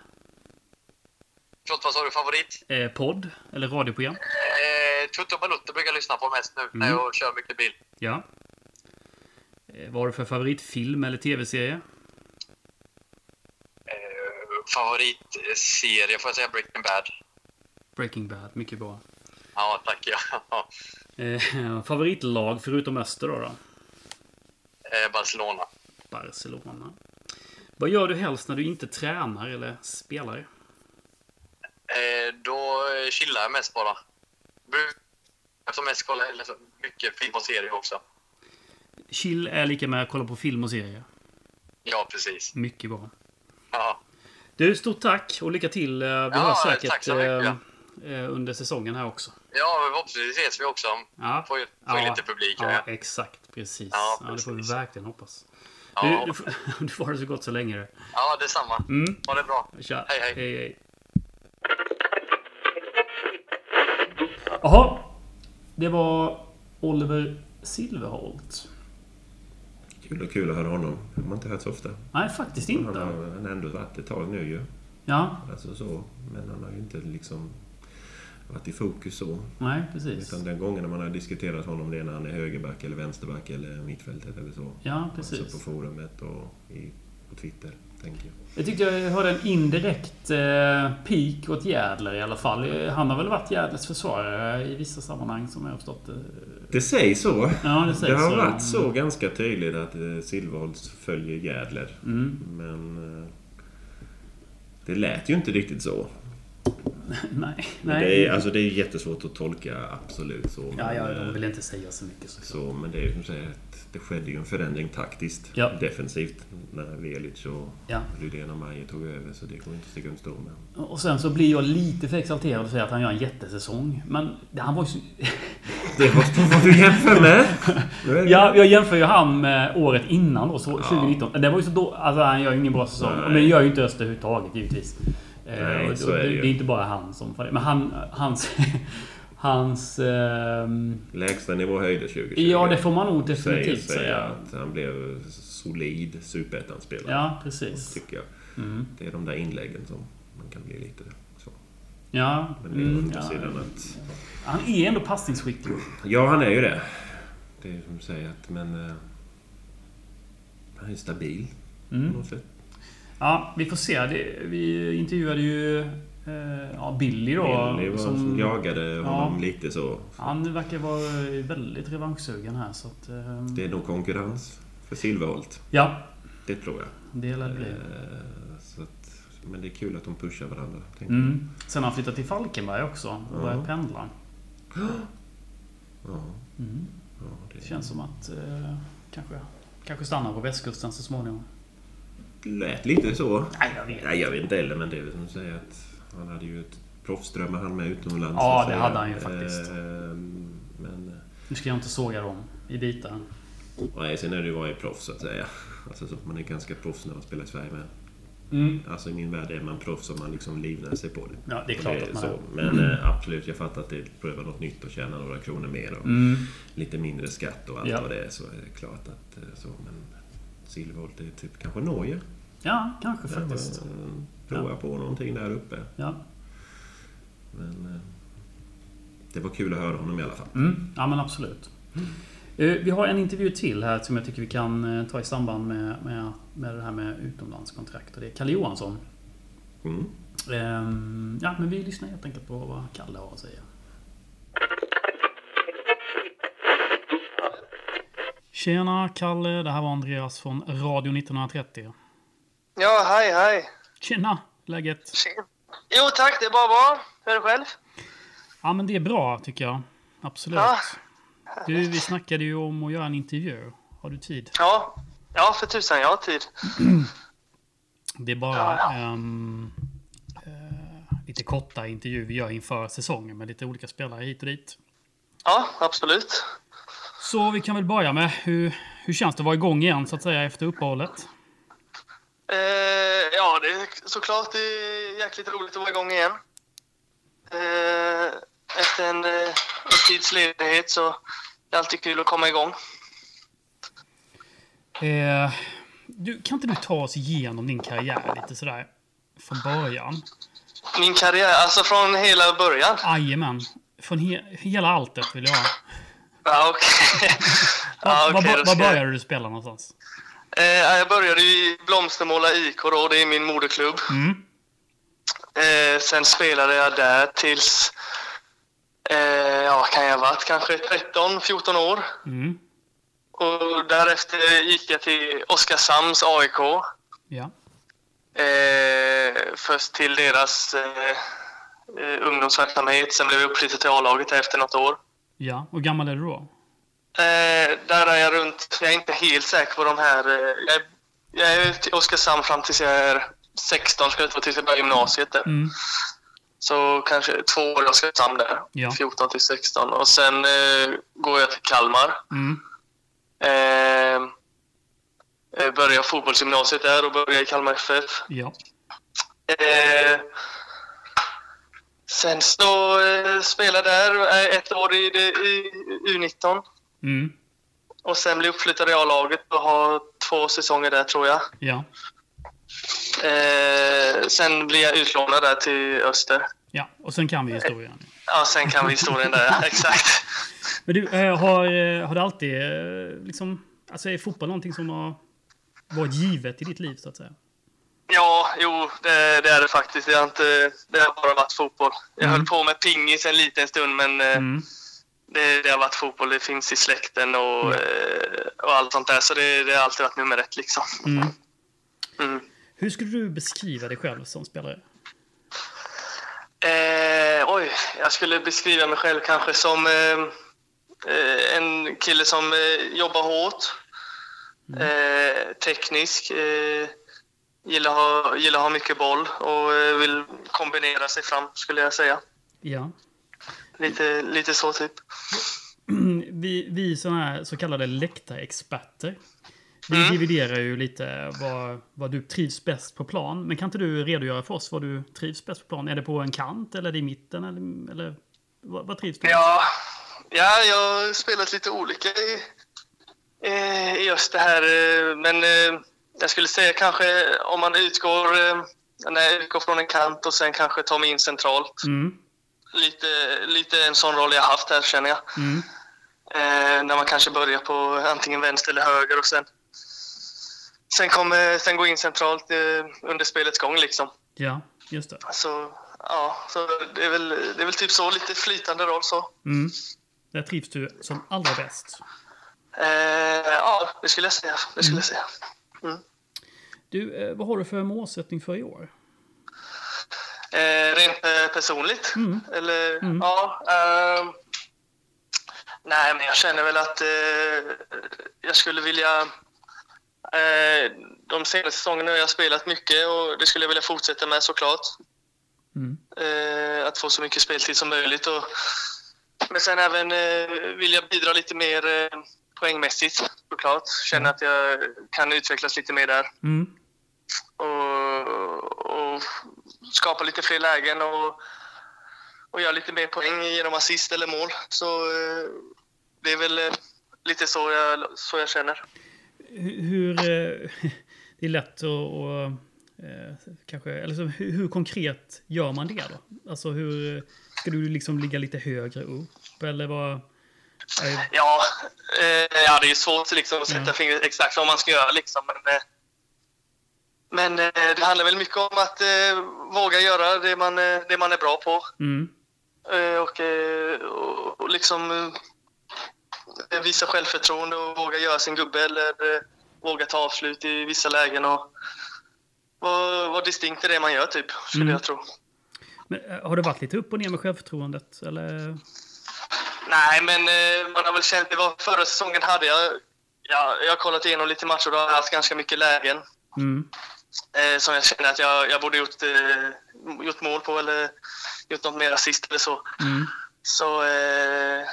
Förlåt, vad sa du? Favorit? Eh, podd? Eller radioprogram? Eh, Tutte och Balutte brukar jag lyssna på mest nu när Mm. jag kör mycket bil. Ja. Eh, vad har du för favoritfilm eller tv-serie? Eh, favoritserie får jag säga Breaking Bad. Breaking Bad, mycket bra. Ja, tack. Ja. Eh, <laughs> favoritlag förutom Öster då, då? Barcelona. Barcelona. Vad gör du helst när du inte tränar eller spelar? Då chillar jag mest bara. Brukar som mest kolla mycket film och serier också. Chill är lika med att kolla på film och serier. Ja, precis. Mycket bra. Ja, Du, stort tack och lycka till. Eh, Vi Ja, hörs säkert eh, eh, under säsongen här också. ja förhoppningsvis ses vi också. Ja, Får får ju lite publik ja, här. exakt. Precis. Ja, Ja, det får vi precis. verkligen hoppas. Ja, Du, du, <laughs> du får ha det så gott så länge. ja, detsamma. Mm. Ha det bra. Tja. Hej, hej. hej, hej. Jaha. Det var Oliver Silverholt. Kul och kul att höra honom. Det har man inte hört så ofta. Nej, faktiskt Han inte. har han har ändå varit ett tag nu ju. Ja, Alltså så. Men han har ju inte liksom varit i fokus så. nej, precis. Utan den gången när man har diskuterat honom det är när han är högerback eller vänsterback eller mittfältet eller så. Ja, Alltså på precis. forumet och i, på Twitter, tänker jag. Jag tyckte jag hörde en indirekt eh, peak åt Jädler i alla fall. Eh, Han har väl varit Jädlers försvarare i vissa sammanhang som jag har förstått det. Det sägs så. Ja, det Det sägs har så. varit så ganska tydligt att eh, Silverholtz följer Jädler. Mm. Men eh, det lät ju inte riktigt så. <laughs> Nej, nej. Det är, alltså det är jättesvårt att tolka, absolut så. Ja, men, ja, eh, de vill inte säga så mycket. Så, men det är ju som säger att det skedde ju en förändring taktiskt. Ja. Defensivt. När Velic och Ja. Rydén och Majer tog över. Så det går inte att sticka under stol med. Och sen så blir jag lite för exalterad och säger att han gör en jättesäsong. Men det- han var ju så... <laughs> Det måste vad du jämför med! <laughs> Ja, jag jämför ju han med året innan då, så 2019. Det var ju så då... Alltså han gör ju ingen bra säsong. Nej. Men det gör ju inte Öster överhuvudtaget givetvis. Eh, Nej, och- så är det ju. det är inte bara han som får det. Men han, hans... <laughs> Hans... ehm, Lägsta nivå höjde 2020. ja, det får man nog definitivt säga säga. att han blev solid superettan-spelare. Ja, precis. Tycker jag. Mm. Det är de där inläggen som man kan bli lite. Ja. Mm, ja. att... Han är ändå passningsskicklig. Ja, han är ju det. Det är som du säger att, men... eh, han är stabil på Mm. något sätt. Ja, vi får se. Det, vi intervjuade ju eh, ja, Billy då. Billy var som, jagade honom Ja. lite så. Han verkar vara väldigt revanschsugen här så att... Eh, Det är nog konkurrens för Silverholt. ja, Det tror jag. det lär det bli. Eh, men det är kul att de pushar varandra. Mm. Sen har han flyttat till Falkenberg också och Ja. börjat pendla. Ja. Mm. ja det Det känns som att eh, kanske, kanske stannar på västkusten så småningom. lät lite så. Nej, jag vet. Nej, jag vet inte heller, men det är väl som att säga att han hade ju ett proffsdrömmar han med utomlands. Ja, det hade han ju faktiskt. Ehm, Men... Nu ska jag inte såga dem i bitar. Nej, sen är det ju att vara proffs så att säga. Alltså så man är ganska proffs när man spelar i Sverige med. Mm. Alltså i min värld är man proffs om man liksom livnär sig på det. Ja, det är klart Och att man så. är. Men eh, absolut, jag fattar att det är pröva något nytt och tjäna några kronor mer och Mm. lite mindre skatt och allt Ja. vad det är. Så är det klart att eh, så. Men Silverholt är typ kanske Norge. Ja, kanske Där, faktiskt. eh, Prova på någonting där uppe. Ja. Men det var kul att höra honom i alla fall. Mm. ja, men absolut. Eh, Vi har en intervju till här som jag tycker vi kan eh, ta i samband med, med, med det här med utomlandskontrakt. Och det är Kalle Johansson. Mm. Ehm, Ja, men vi lyssnar helt enkelt på vad Kalle har att säga. Tjena Kalle, det här var Andreas från Radio 1930. Ja, hej, hej. Tjena, läget? Jo tack, det är bara bra. Hur är det själv? Ja, men det är bra tycker jag. Absolut. Ja. Du, vi snackade ju om att göra en intervju. Har du tid? Ja, ja för tusan, jag har tid. <clears throat> Det är bara ehm, eh, lite korta intervjuer vi gör inför säsongen med lite olika spelare hit och dit. Ja, absolut. Så vi kan väl börja med hur, hur känns det att vara igång igen så att säga efter uppehållet? Eh, ja, det är såklart det är jäkligt roligt att vara igång igen. Eh, efter en, eh, en tids ledighet så är det alltid kul att komma igång. Eh, du, kan inte du ta oss igenom din karriär lite sådär från början? Min karriär, alltså från hela början. Jajamän. Från he, hela alltet vill jag ha. Ja, okej. Var, <laughs> ja, var, var började du spela någonstans? Eh, jag började i Blomstermåla IK då, det är min moderklubb. Mm. Eh, sen spelade jag där tills, eh, ja kan jag ha varit kanske 13-14 år. Mm. Och därefter gick jag till Oskarshamns AIK. Ja. Eh, först till deras eh, eh, ungdomsverksamhet, sen blev jag uppflyttad till A-laget efter något år. Ja. Och gammal är du då? Eh, där är jag runt, jag är inte helt säker på de här, eh, jag, är, jag är till Oskarshamn fram tills jag är 16, ska jag tro, tills jag börjar gymnasiet där. Mm. Så kanske två år i Oskarshamn där. Ja. 14 till 16. Och sen eh, går jag till Kalmar. Mm. Eh, eh, börjar fotbollsgymnasiet där och börjar i Kalmar FF. Ja. Eh, sen så eh, spelade jag där eh, ett år i, i U19. Mm. Och sen blev jag uppflyttad i A-laget och har två säsonger där tror jag. Ja. Eh, sen blir jag utlånad där till Öster. Ja. Och sen kan vi historien. Ja, sen kan vi historien där, <laughs> exakt. Men du, eh, har, eh, har det alltid eh, liksom... Alltså är fotboll någonting som har varit givet i ditt liv så att säga? Ja, jo, det, det är det faktiskt. Det har, inte, det har bara varit fotboll. Jag Mm. höll på med pingis en liten stund, men Mm. det, det har varit fotboll. Det finns i släkten och, Mm. och allt sånt där. Så det, det har alltid varit nummer ett liksom. Mm. Mm. Hur skulle du beskriva dig själv som spelare? Eh, oj, jag skulle beskriva mig själv kanske som eh, eh, en kille som eh, jobbar hårt. Eh, teknisk. Eh, gillar, ha, gillar ha mycket boll och vill kombinera sig fram, skulle jag säga. Ja. Lite, lite så typ. <clears throat> Vi, vi såna här så kallade läktarexperter. Vi Mm. dividerar ju lite vad, vad du trivs bäst på plan. Men kan inte du redogöra för oss vad du trivs bäst på plan? Är det på en kant eller är det i mitten? Eller, eller vad, vad trivs du med? Ja, ja, jag har spelat lite olika i, eh, i Öster här. eh, Men eh, jag skulle säga kanske om man utgår, när jag utgår från en kant och sen kanske tar mig in centralt. Mm, Lite, lite en sån roll jag haft här känner jag. mm, Eh, när man kanske börjar på antingen vänster eller höger och sen, sen, kommer, sen gå in centralt eh, under spelets gång liksom. ja, just det. Så, ja, så det, är väl, det är väl typ så, lite flytande roll så. Mm. Där trivs du som allra bäst. Eh, ja, det skulle jag säga. Det skulle jag säga. Du, eh, vad har du för målsättning för i år? Eh, rent eh, personligt? Mm. Eller, Mm. ja. ehm, Nej, men jag känner väl att eh, jag skulle vilja... Eh, de senaste säsongerna har jag spelat mycket och det skulle jag vilja fortsätta med såklart. Mm. Eh, att få så mycket speltid som möjligt. Och, men sen även eh, vill jag bidra lite mer poängmässigt såklart. Känna att jag kan utvecklas lite mer där. Mm. Och, och skapa lite fler lägen och, och göra lite mer poäng genom assist eller mål. Så det är väl lite så jag, så jag känner. Hur... eh, <laughs> det är lätt att... eh, kanske, eller så, hur, hur konkret gör man det då? Alltså hur... Ska du liksom ligga lite högre upp? Eller vad... är- Ja, eh, ja det är svårt liksom, att sätta Ja. fingret exakt vad man ska göra. Liksom, men eh, men eh, det handlar väl mycket om att eh, våga göra det man, eh, det man är bra på. Mm. Eh, och, eh, och, och liksom eh, visa självförtroende och våga göra sin gubbe eller eh, våga ta avslut i vissa lägen och vara vara distinkt i det man gör typ, skulle Mm. jag tro. Men, eh, har det varit lite upp och ner med självförtroendet? Eller? Nej, men eh, man har väl känt, det var förra säsongen hade jag, ja, jag har kollat igenom lite matcher och har haft ganska mycket lägen Mm. eh, som jag känner att jag, jag borde gjort, eh, gjort mål på eller gjort något mer assist eller så. Mm. Så eh,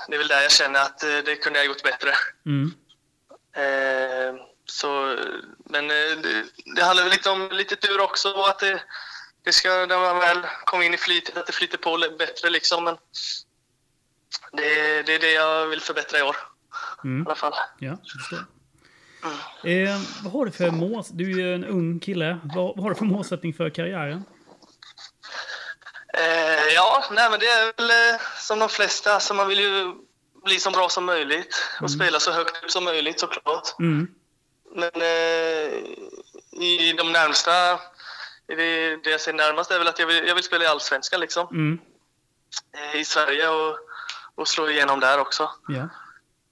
det är väl där jag känner att eh, det kunde jag gjort bättre. Mm. Eh, så, men eh, det, det handlar väl lite om lite tur också att det, det ska, när man väl kommer in i flytet, att det flyter på bättre liksom. Men det, det är det jag vill förbättra i år i Mm. alla fall. Ja, förstår. Eh, vad har du för mål? Du är ju en ung kille. Vad, vad har du för målsättning för karriären? Eh, ja, nej, men det är väl eh, som de flesta. Alltså, man vill ju bli så bra som möjligt och spela så högt upp som möjligt såklart. Mm. Men eh, i de närmsta, det, det jag ser närmast är väl att jag vill, jag vill spela i Allsvenskan liksom. Mm. Eh, I Sverige och, och slå igenom där också. Ja.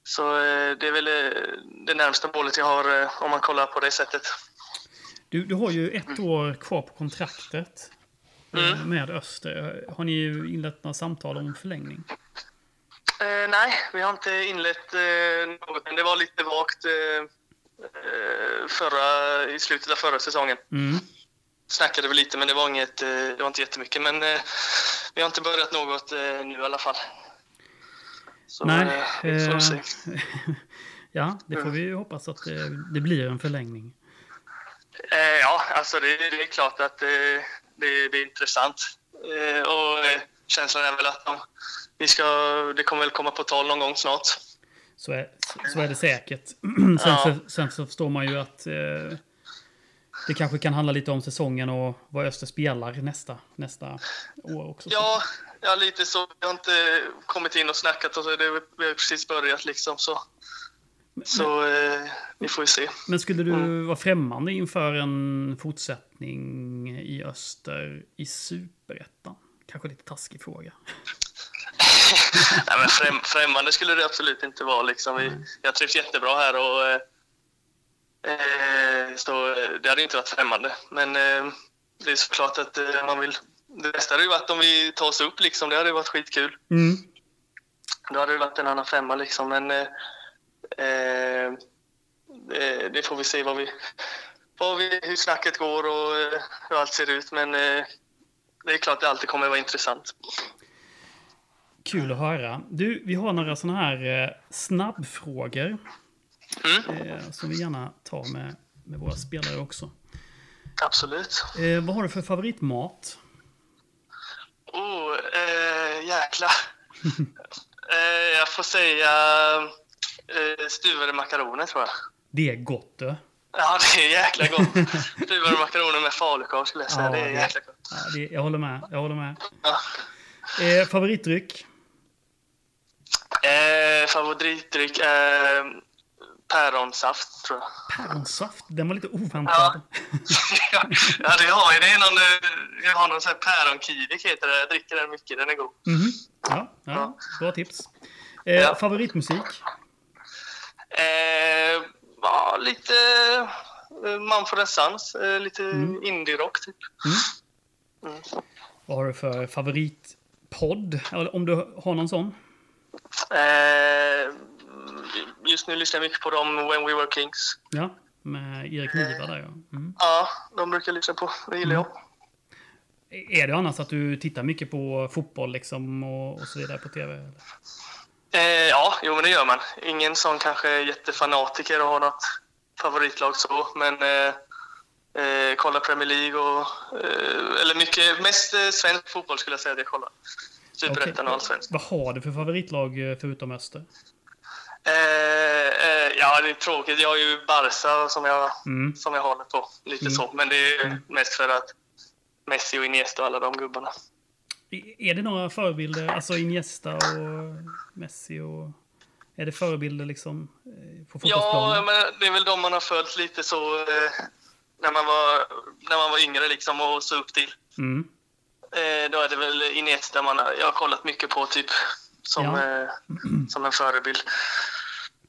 Så eh, det är väl eh, det närmsta målet jag har om man kollar på det sättet. Du, du har ju ett år kvar på kontraktet Mm. med Öster. Har ni inlett några samtal om förlängning? Eh, nej, vi har inte inlett eh, något, men det var lite vagt eh, eh, förra, i slutet av förra säsongen. Mm. Snackade vi lite, men det var, inget, eh, det var inte jättemycket. Men eh, vi har inte börjat något eh, nu i alla fall. Så, Nej. eh, vi får eh, se. <laughs> ja, det får vi ju hoppas att det, det blir en förlängning. Eh, ja, alltså det, det är klart att eh, det, är intressant. Eh, och eh, känslan är väl att de, vi ska, det kommer väl komma på tal någon gång snart. Så är, så är det säkert. <clears throat> sen, Ja. så, sen så förstår man ju att eh, det kanske kan handla lite om säsongen och vad Öster spelar nästa, nästa år också. Ja, ja, lite så. Jag har inte kommit in och snackat och så. Det, vi har precis börjat liksom. Så, så eh, vi får ju se. Men skulle du Mm. vara främmande inför en fortsättning i Öster i Superettan? Kanske lite taskig fråga. <laughs> Nej, men främ, främmande skulle det absolut inte vara. Liksom. Vi, jag trivs jättebra här och eh, eh, så eh, det hade inte varit främmande. Men eh, det är såklart att eh, man vill... Det bästa hade ju varit om vi tar oss upp. Liksom. Det hade varit skitkul. Mm. Då hade det varit en annan femma. Liksom. Men eh, eh, det, det får vi se vad vi, vad vi, hur snacket går och eh, hur allt ser ut. Men eh, det är klart att det alltid kommer att vara intressant. Kul att höra. Du, vi har några sådana här eh, snabbfrågor Mm, som vi gärna tar med, med våra spelare också. absolut. Vad har du för favoritmat? Oh, jäklar. <laughs> jag får säga stuvade makaroner, tror jag. Det är gott du. Ja, det är jäkla gott. <laughs> stuvade makaroner med falukorv, skulle jag säga. Ja, det är jäkla gott. Ja, det, jag håller med. Jag håller med. Ja. Eh, favoritdryck? Eh, favoritdryck är päronsaft, tror jag. Päronsaft. Den var lite oväntad. <laughs> Ja. ja, det har jag. Det är någon, eh, jag har någon sån här päronkivik, heter det. Jag dricker den mycket. Den är god. Mhm. Ja, ja, bra tips. Eh, Ja. Favoritmusik? Eh, ja, lite eh, Mumford Sons. Eh, lite indie-rock, typ. Vad har du för favoritpodd? Eller om du har någon sån? Eh, just nu lyssnar jag mycket på dem When We Were Kings. Ja, med Erik Niva där ja. Mm. Ja, de brukar jag lyssna på. Det gillar jag. Är det annars att du tittar mycket på fotboll liksom och, och så vidare på TV? Eller? Eh, ja, jo men det gör man. Ingen som kanske är jättefanatiker och har något favoritlag så, men eh, eh, kollar Premier League och... Eh, eller mycket, mest eh, svensk fotboll skulle jag säga att jag kollar. Superettan och allsvenskt. Vad har du för favoritlag eh, förutom Öster? Ja, det är tråkigt. Jag har ju Barca som jag, Mm. som jag håller på. Lite så. Men det är mest för att Messi och Iniesta och alla de gubbarna. Är det några förebilder, alltså Iniesta och Messi och... Är det förebilder liksom eh, på Ja, men det är väl de man har följt lite så eh, när, man var, när man var yngre liksom och så upp till. Mm. Eh, då är det väl Iniesta man har, jag har kollat mycket på typ som, Ja. eh, som en förebild.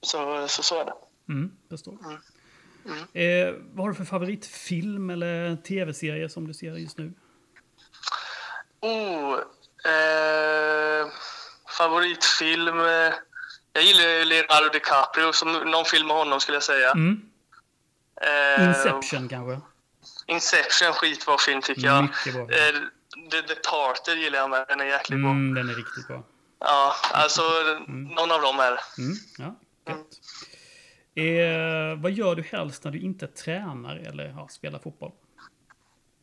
Så, så, så är det. Mm, förstår. Mm. Eh, vad har du för favoritfilm eller tv-serie som du ser just nu? Oh, eh, favoritfilm? Eh, jag gillar ju Leonardo DiCaprio, som någon film med honom skulle jag säga. Mm. Eh, Inception kanske? Inception, skitbra film tycker jag. Mycket bra. Eh, The Departed gillar jag med, den är jäkligt bra. Mm, den är riktigt bra. Ja, alltså någon av dem är. Mm, ja, gött. Eh, vad gör du helst när du inte tränar eller ja, spelar fotboll?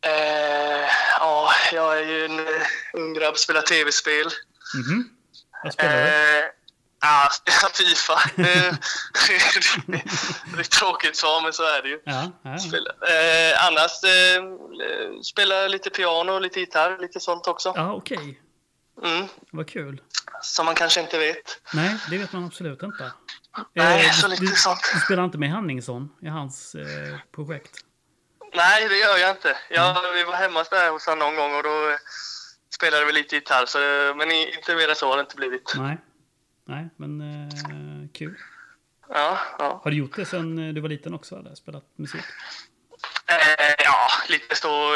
Eh, ja, jag är ju en uh, ung grabb, spelar tv-spel. Mhm. Vad spelar du? Eh, ja, <laughs> Fifa. Eh, det är tråkigt svar, men så är det ju. Ja, ja. Spela. Eh, annars eh, eh, spelar lite piano, lite gitarr, lite sånt också. ja okej. Mm, Vad kul. som man kanske inte vet. Nej, det vet man absolut inte. Nej, Eh, så lite du, sånt. du spelar inte med Henningsson i hans eh, projekt? Nej, det gör jag inte. Jag, Vi var hemma där hos honom någon gång och då eh, spelade vi lite gitarr. Så, eh, men inte mer än så har det inte blivit. Nej. Nej, men eh, kul. Ja, ja. Har du gjort det sen eh, du var liten också? Eller spelat musik? Eh, ja, lite så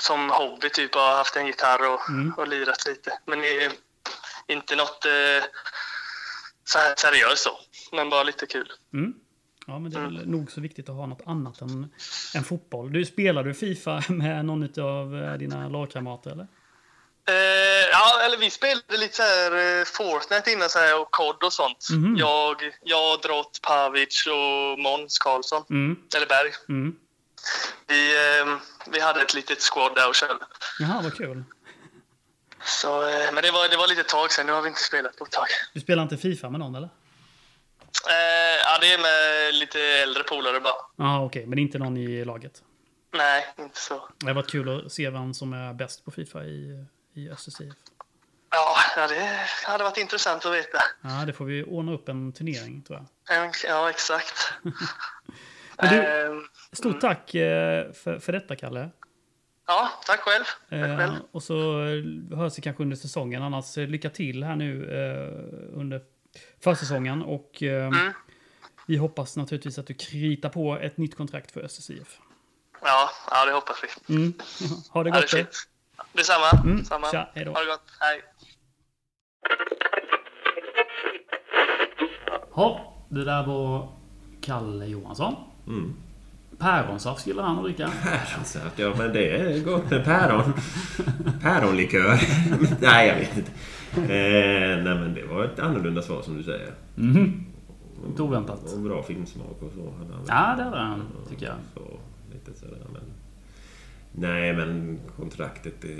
som hobby typ. Jag har haft en gitarr och, Mm. och lirat lite. Men eh, inte något eh, så här seriöst så. Men bara lite kul. Mm. Ja, men det är väl nog så viktigt att ha något annat än, än fotboll. Du spelar du Fifa <laughs> med någon av dina lagkamrater eller? Eh, ja, eller vi spelade lite så här eh, Fortnite innan så här, och COD och sånt. Mhm. Jag, jag, Drott, Pavic och Måns Karlsson. Mm. Eller Berg. Mm. Vi, eh, vi hade ett litet squad där och körde. Jaha, vad kul. Så, eh, men det var, det var lite tag sen. Nu har vi inte spelat på ett tag. Du spelar inte Fifa med någon eller? Eh, ja, det är med lite äldre polare bara. Ja, okej. Men inte någon i laget? Nej, inte så. Det har varit kul att se vem som är bäst på Fifa i, i SSIF. Ja, ja, det hade varit intressant att veta. Ja, det får vi ordna upp en turnering tror jag. Ja, exakt. <laughs> Men du- Eh, Stort tack eh, för, för detta, Kalle. ja, tack själv. Tack Eh, själv. och så eh, hörs vi kanske under säsongen. Annars lycka till här nu under försäsongen. Och eh, Mm. vi hoppas naturligtvis att du kritar på ett nytt kontrakt för SSIF. Ja, ja, det hoppas vi. Mm. <laughs> ha det Ja, det är gott. då. fint. Detsamma. Mm, Detsamma. tja, hej då. Ha det gott. Hej. Ja, det där var Kalle Johansson. Mm. Päronsaft gillar han att dricka. <laughs> Päronsaft, ja men det är gott med päron. Päronlikör. <laughs> nej, jag vet inte. Eh, nej men det var ett annorlunda svar som du säger. Mhm. Inte oväntat. Och bra filmsmak och så. han. Ja, det hade han, tycker jag. Så, lite sådär, men... Nej, men kontraktet... Det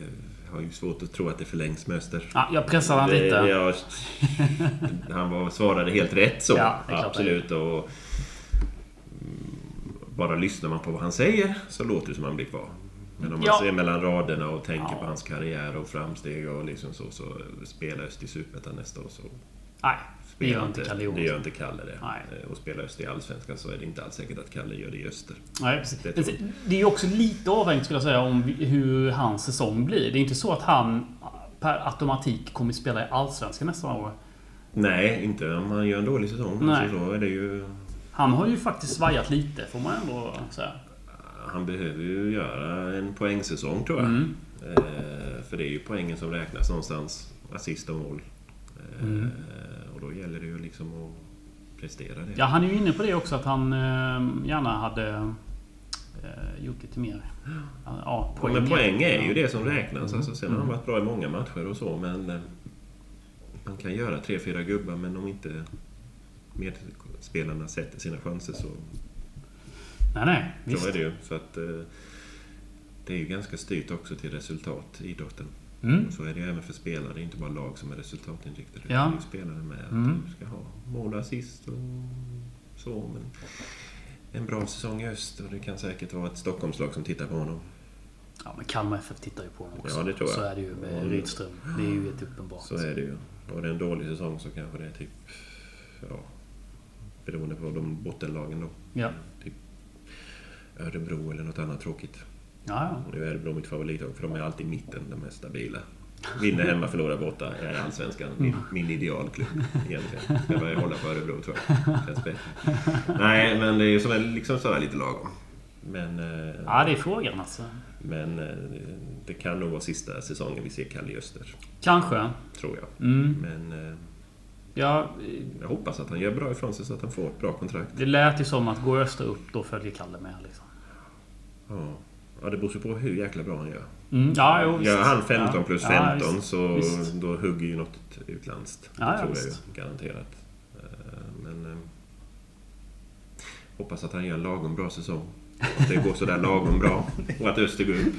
har ju svårt att tro att det förlängs med Öster. Ja, jag pressade han Det- lite. jag- <laughs> han var, svarade helt rätt så. Ja, Absolut. Och, mm, bara lyssnar man på vad han säger så låter det som han blir kvar. Men om man Ja. ser mellan raderna och tänker Ja. på hans karriär och framsteg och liksom så, så spelar Öst i Superettan nästa år så Nej, det spelar gör inte Kalle Det gör inte Kalle det. Nej. Eh, Och spelar Öst i Allsvenskan så är det inte alls säkert att Kalle gör det i Öster. Nej, precis. Det tror Det är också lite avhängigt skulle jag säga om hur hans säsong blir. Det är inte så att han per automatik kommer spela i Allsvenskan nästa år. Nej, inte om han gör en dålig säsong. Nej. Alltså, så är det ju... Han har ju faktiskt svajat lite, får man ändå säga. Han behöver ju göra en poängsäsong tror jag. Mm. Eh, för det är ju poängen som räknas någonstans. Assist och mål. Mm. Eh, Och då gäller det ju liksom att prestera det. Ja, han är ju inne på det också att han eh, gärna hade gjort lite mer. Ja, Ja, poäng. men poäng är ju det som räknas. Mm. Alltså, sen har han varit bra i många matcher och så, men man kan göra tre, fyra gubbar, men om inte medspelarna sätter sina chanser så, Nej, nej. Visst. så är det ju. Så att, eh, det är ju ganska styrt också till resultat i idrotten. Mm. Och så är det ju även för spelare. Det är inte bara lag som är resultatinriktade. Ja. Det är ju spelare med. Att Mm. du ska ha mål och assist och så. Men en bra säsong i öst och det kan säkert vara ett Stockholmslag som tittar på honom. Ja, men Kalmar FF tittar ju på honom också. Ja, det tror jag. Så är det ju med Mm. Rydström. Det är ju helt uppenbart. Så är det ju. Och det är en dålig säsong så kanske det är typ... Ja, beroende på de bottenlagen då. Ja. Typ Örebro eller något annat tråkigt. Ja, ja. Nu är Örebro mitt favoritlag för de är alltid i mitten, de mest stabila. Vinner hemma, förlorar borta är allsvenskan min, min idealklubb egentligen. Jag börjar hålla på Örebro tror jag. Känns bättre. Nej, men det är ju som en- liksom sådär lite lagom. Men, eh, ja, det är frågan alltså. men eh, det kan nog vara sista säsongen vi ser Kalle Öster. Kanske. Tror jag. Mm. Men eh, Ja, jag hoppas att han gör bra ifrån sig så att han får ett bra kontrakt. det lät ju som att går Öster upp, då följer Kalle med. Liksom. Ja. Ja, det beror ju på hur jäkla bra han gör. Mm. Ja, jo, visst. Gör han 15 Ja. plus Ja, 15 visst. så Visst. då hugger ju något utländskt. Ja, det ja, tror jag ju. Garanterat. Eh, Men... eh, Hoppas att han gör en lagom bra säsong. Att det går sådär lagom bra. Och att Öster går upp.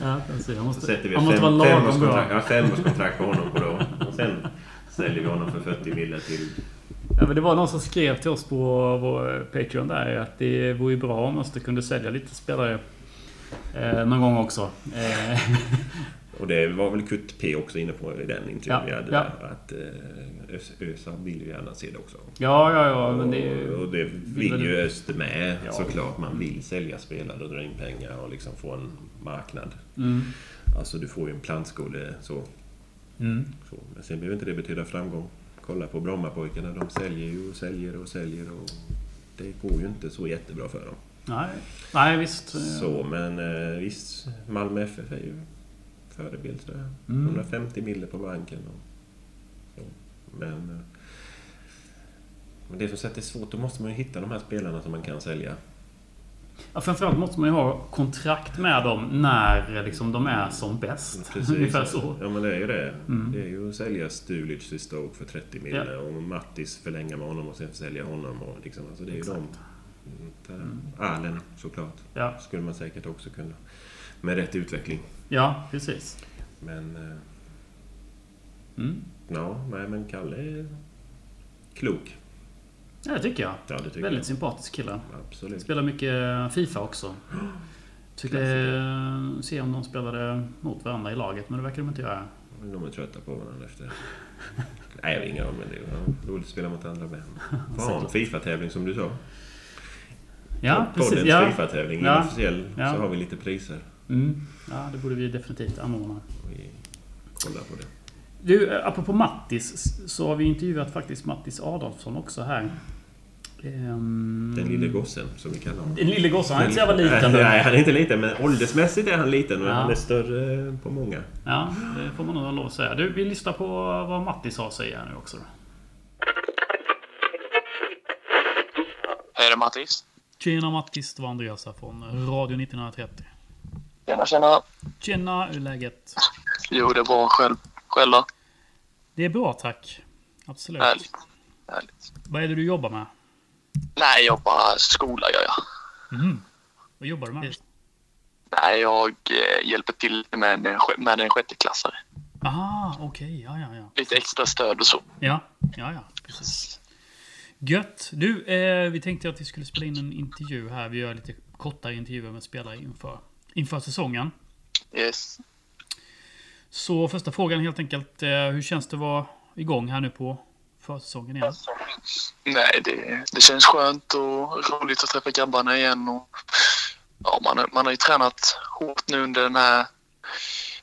Ja, alltså, jag Så måste, sätter vi ett fem, femårskontrakt, ja, femårskontrakt på honom på då. Och sen säljer vi honom för 40 miljoner till... Ja, men det var någon som skrev till oss på vår Patreon där att det vore bra om Öster kunde sälja lite spelare eh, någon gång också. Eh, Och det var väl Kurt P också inne på i den intervjun Ja, vi hade. ja. där, Att eh, Ös- ÖSA vill ju gärna se det också. ja, ja, ja, men det Och, det vill ju Öster med Ja. såklart. Man vill sälja spelare och dra in pengar och liksom få en marknad. Mm. Alltså du får ju en plantskole så. Mm. så. Men sen behöver inte det betyda framgång. Kolla på Brommapojkarna. De säljer ju och säljer och säljer och det går ju inte så jättebra för dem. Nej, nej visst. Så, men eh, visst. Malmö FF är ju förebild sådär. Mm. 150 mille på banken. Och, så. Men, eh, men det som sagt är svårt. Då måste man ju hitta de här spelarna som man kan sälja. Ja, framförallt måste man ju ha kontrakt med dem när liksom, de är som bäst. Ungefär så. Ja men det är ju det. Mm. Det är ju att sälja Stulic till Stoke för 30 mille Ja. och Mattis förlänga med honom och sen sälja honom. Och liksom, alltså det är ju Exakt. de. Mm. Allen såklart. Ja, Skulle man säkert också kunna. Med rätt utveckling. ja precis. Men... eh, Mm. Ja, nej men Kalle är klok. Ja, det tycker jag. Ja, det tycker Väldigt jag. sympatisk kille. Absolut. Spelar mycket Fifa också. <gasps> Tyckte eh, se om de spelade mot varandra i laget, men det verkar de inte göra. De är trötta på varandra efter... <laughs> Nej, jag vet inga om men det är roligt att spela mot andra med. Få ha en Fifa-tävling som du sa. Ja, precis. Poddens Ja. Fifa-tävling, Ja. inofficiell, Ja. så har vi lite priser. Mm. ja, det borde vi definitivt anordna. Vi kollar på det. Du, eh, apropå Mattis, så har vi intervjuat faktiskt Mattis Adolfsson också här. Ehm, Den lille gossen, som vi kallar honom. Den lille gossen, han är inte så jävla liten. Nej, då. han är inte liten, men åldersmässigt är han liten. Men Ja. han är större på många. Ja, det får man nog lov att säga. Du, vi lyssnar på vad Mattis har att säga nu också. Hej, det är Mattis. Tjena Mattis, det var Andreas här från Radio 1930. Tjena, tjena. Tjena, hur är läget? Jo, det är bra. Själv, själv då? Det är bra tack. Absolut. Härligt. Härligt. Vad är det du jobbar med? Nej, jag bara skola gör jag. Mhm. Vad jobbar du med? Nej, jag eh, hjälper till med en, med en sjätteklassare. Aha, okej. Ja, ja, ja. Lite extra stöd och så. Ja, ja, ja. Precis. Gött. Du, eh, vi tänkte att vi skulle spela in en intervju här. Vi gör lite kortare intervjuer med spelare inför, inför säsongen. Yes. Så första frågan helt enkelt. Eh, hur känns det att vara igång här nu på försäsongen igen? Nej, det, det känns skönt och roligt att träffa grabbarna igen. Och, ja, man, man har ju tränat hårt nu under den här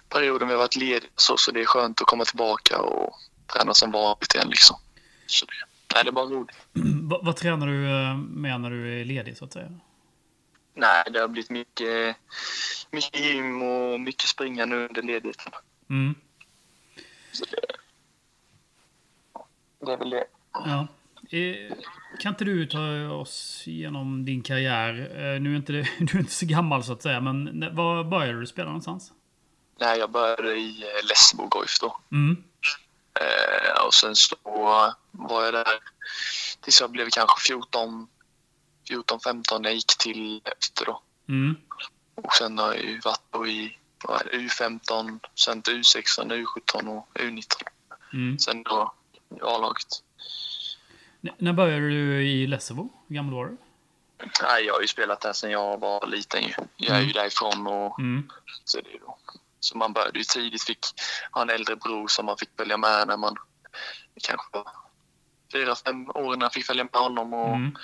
perioden vi har varit lediga så, så det är skönt att komma tillbaka och träna som vanligt igen liksom. Så det, nej, det är bara roligt. <clears throat> Va, vad tränar du eh, med när du är ledig så att säga? Nej, det har blivit mycket, mycket gym och mycket springa nu under ledigheten. Mm. Så det, det är väl det. Ja. Eh, Kan inte du ta oss igenom din karriär? Eh, Nu är inte det, <laughs> du är inte så gammal så att säga, men var började du spela någonstans? Nej, jag började i eh, Lessebo Goif då. Mm. Eh, och sen så var jag där tills jag blev kanske 14, 14 15 när jag gick till efter då. Mm. Och sen har jag ju varit i vad är det, U15, sen till U16, U17 och U19. Mm. Sen då A-laget. N- när började du i Lessebo? Hur gammal var du? Nej, jag har ju spelat där sen jag var liten. Jag är ju därifrån och Mm. så det då. Så man började ju tidigt, fick ha en äldre bror som man fick följa med när man kanske var fyra, fem år när jag fick följa med honom. Och, Mm.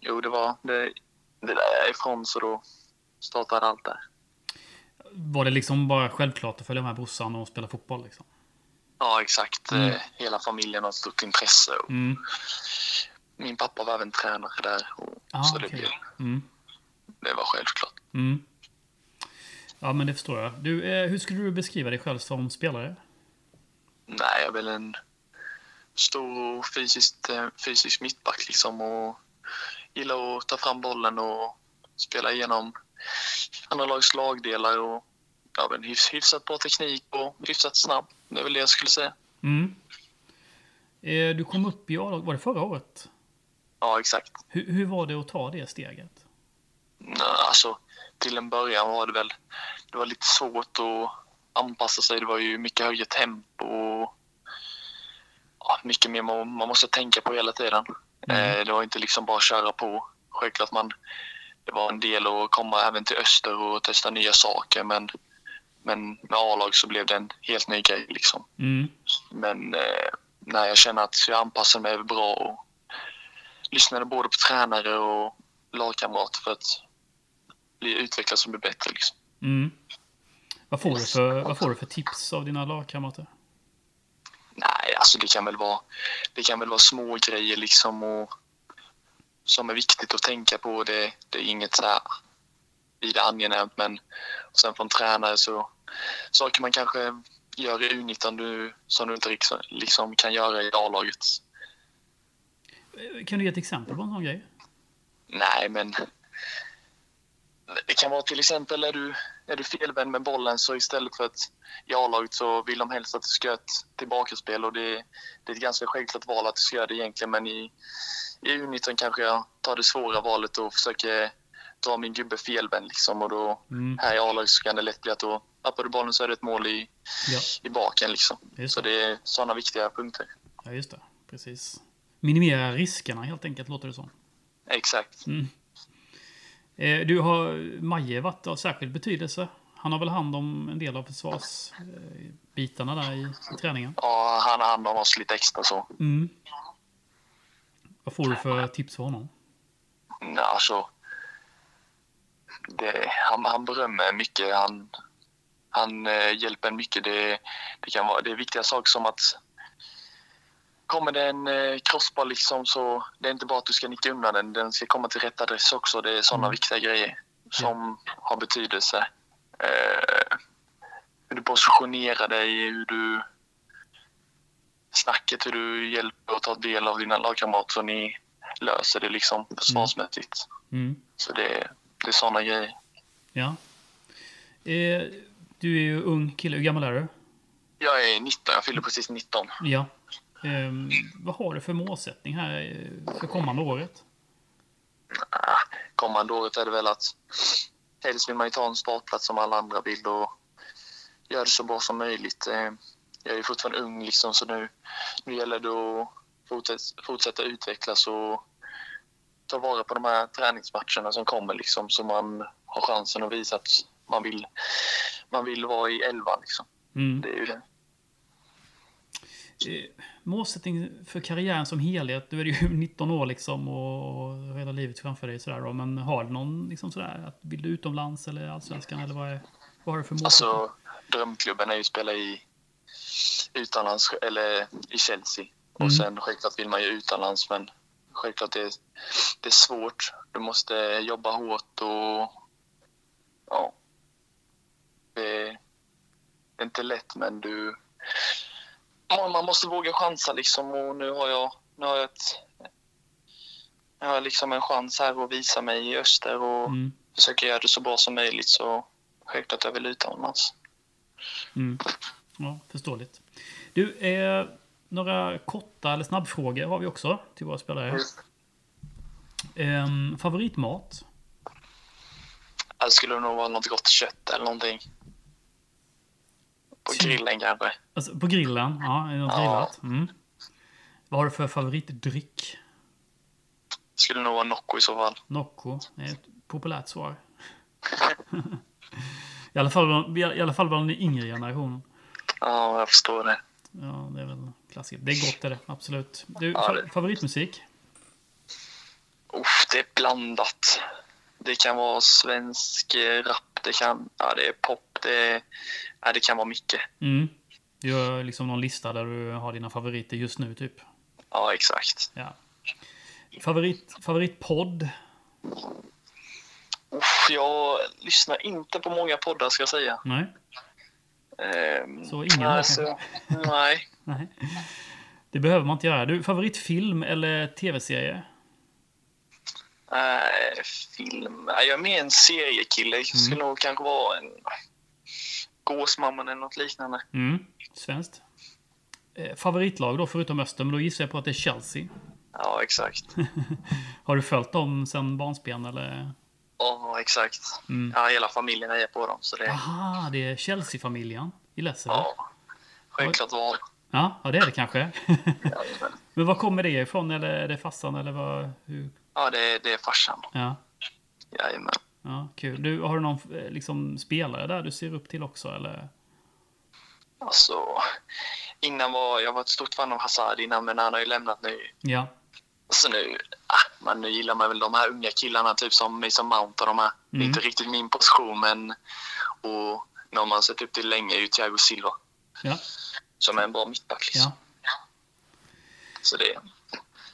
Jo, det var det, det där jag är ifrån så då startade allt där. Var det liksom bara självklart att följa med brorsan och spela fotboll? Liksom? Ja, exakt. Mm. Eh, Hela familjen har ett stort intresse. Och Mm. Min pappa var även tränare där. Och, Ah, så det, okej. blev, Mm. det var självklart. Mm. Ja, men det förstår jag. Du, eh, hur skulle du beskriva dig själv som spelare? Nej, jag är väl en stor och fysiskt, eh, fysisk mittback liksom och gillar att ta fram bollen och spela igenom andra lags lagdelar och ja, men hyfs, hyfsat bra teknik och hyfsat snabb. Det är väl det jag skulle säga. Mm. Eh, du kom upp i A-lag, var det förra året? Ja, exakt. Hur, hur var det att ta det steget? Alltså, till en början var det väl det var lite svårt att anpassa sig. Det var ju mycket högre tempo och ja, mycket mer man, man måste tänka på hela tiden. Mm. Eh, det var inte liksom bara att köra på. Självklart man, det var en del att komma även till öster och testa nya saker men, men med A-lag så blev det en helt ny grej liksom. Mm. Men eh, nej, jag känner att jag anpassade mig bra och lyssnade både på tränare och lagkamrater för att bli utvecklad och bli bättre. Liksom. Mm. Vad, får du för, vad får du för tips av dina lagkamrater? Nej, alltså det kan väl vara, det kan väl vara små grejer liksom och som är viktigt att tänka på. Det, det är inget så här vidare angenämt men sen från tränare så saker man kanske gör i U19 du, som du inte liksom, liksom kan göra i A-laget. Kan du ge ett exempel på en sån grej? Nej, men det kan vara till exempel är du, är du felvänd med bollen så istället för att i A-laget så vill de helst att du ska göra ett tillbakaspel och det, det är ett ganska självklart val att du ska göra det egentligen men i, i U19 kanske jag tar det svåra valet och försöker dra min gubbe felvänd liksom och då Mm. här i A-laget så kan det lätt bli att då tappar du bollen så är det ett mål i, Ja, i baken liksom. Just Så det. det är sådana viktiga punkter. ja, just det. Precis. Minimera riskerna helt enkelt, låter det som. Exakt. Mm. Eh, Du har Maje varit av särskild betydelse. Han har väl hand om en del av försvarsbitarna där i, i träningen. Ja, han har hand om oss lite extra så. Mm. Vad får du för tips för honom? Nej, alltså, det, han, han berömmer mycket. Han, han eh, hjälper en mycket. Det, det, kan vara, det är viktiga saker som att kommer det en eh, crossboll liksom så det är inte bara att du ska nicka undan den. Den ska komma till rätt adress också. Det är sådana Mm. viktiga grejer som har betydelse. Eh, hur du positionerar dig, hur du snacket, hur du hjälper och tar del av dina lagkamrater så ni löser det liksom försvarsmässigt. Mm. Så det, det är sådana grejer. Ja. Eh, Du är ju ung kille. Hur gammal är du? Jag är 19, jag fyller precis 19. Ja. Ehm, vad har du för målsättning här eh, för kommande året? Ah, Kommande året är det väl att helst vill man ju ta en startplats som alla andra vill och göra det så bra som möjligt. Eh, Jag är fortfarande ung liksom så nu, nu gäller det att fortsätta, fortsätta utvecklas och ta vara på de här träningsmatcherna som kommer liksom så man har chansen att visa att man vill, man vill vara i elvan liksom. Mm. Det är ju det. Eh, målsättning för karriären som helhet. Du är ju <laughs> 19 år liksom och hela livet framför dig sådär då. Men har du någon liksom sådär att vill du utomlands eller allsvenskan eller vad är vad har du för målsättning? Alltså, drömklubben är ju att spela i utomlands eller i Chelsea. Mm. Och sen självklart vill man ju utomlands men självklart det, det är svårt. Du måste jobba hårt och ja. Det, det är inte lätt men du man måste våga chansa liksom och nu har jag, nu har jag ett jag har liksom en chans här att visa mig i öster och Mm. försöka göra det så bra som möjligt så självklart jag vill utomlands. Mm. Ja, förståeligt. Du, eh, några korta eller snabbfrågor har vi också till våra spelare. Eh, favoritmat? Det skulle nog vara något gott kött eller någonting. På grillen kanske. Alltså, på grillen? Ja, det något Ja. grillat? Mm. Vad har du för favoritdryck? Skulle nog vara Nocco i så fall. Nocco? Det är ett populärt svar. <laughs> <laughs> I alla fall, bland- I alla fall bland den yngre generationen. Ja, jag förstår det. Ja, det är väl klassiker. Det är gott är det, absolut. Du, Ja, det- favoritmusik? Uff, det är blandat. Det kan vara svensk eh, rap, det kan, ja, det är pop, det, är, ja, det kan vara mycket. Mm. Du har liksom någon lista där du har dina favoriter just nu, typ. Ja, exakt. Ja. Favorit, favoritpodd? Uff, jag lyssnar inte på många poddar ska jag säga. Nej? Ehm, Så ingen alltså, Nej. <laughs> Nej. Det behöver man inte göra. Du, favoritfilm eller tv-serie? Nej, film. Jag är mer en seriekille. Det skulle Mm. nog kanske vara en Gåsmamman eller något liknande. Mm. Svenskt. Eh, favoritlag då, förutom Öster, men då gissar jag på att det är Chelsea. Ja, exakt. <laughs> Har du följt dem sen barnsben eller? Ja, exakt. Mm. Ja, hela familjen är på dem. Så det, Aha, det är Chelsea-familjen i Lessebo. ja, självklart val. Ja, ja, det är det kanske. <laughs> Men var kommer det ifrån? Eller är det farsan eller vad? Hur? Ja, det, det är farsan. Ja, Jajamän. ja, kul. Du, har du någon eh, liksom, spelare där du ser upp till också eller? Alltså, innan var jag var ett stort fan av Hazard innan, men han har ju lämnat nu. Ja, Så nu, ah, man, nu gillar man väl de här unga killarna, typ som Mason Mount och de här. Mm. inte riktigt min position, men och någon man sett upp till länge är ju Thiago Silva. ja, Som är en bra mittback liksom. ja. Så det,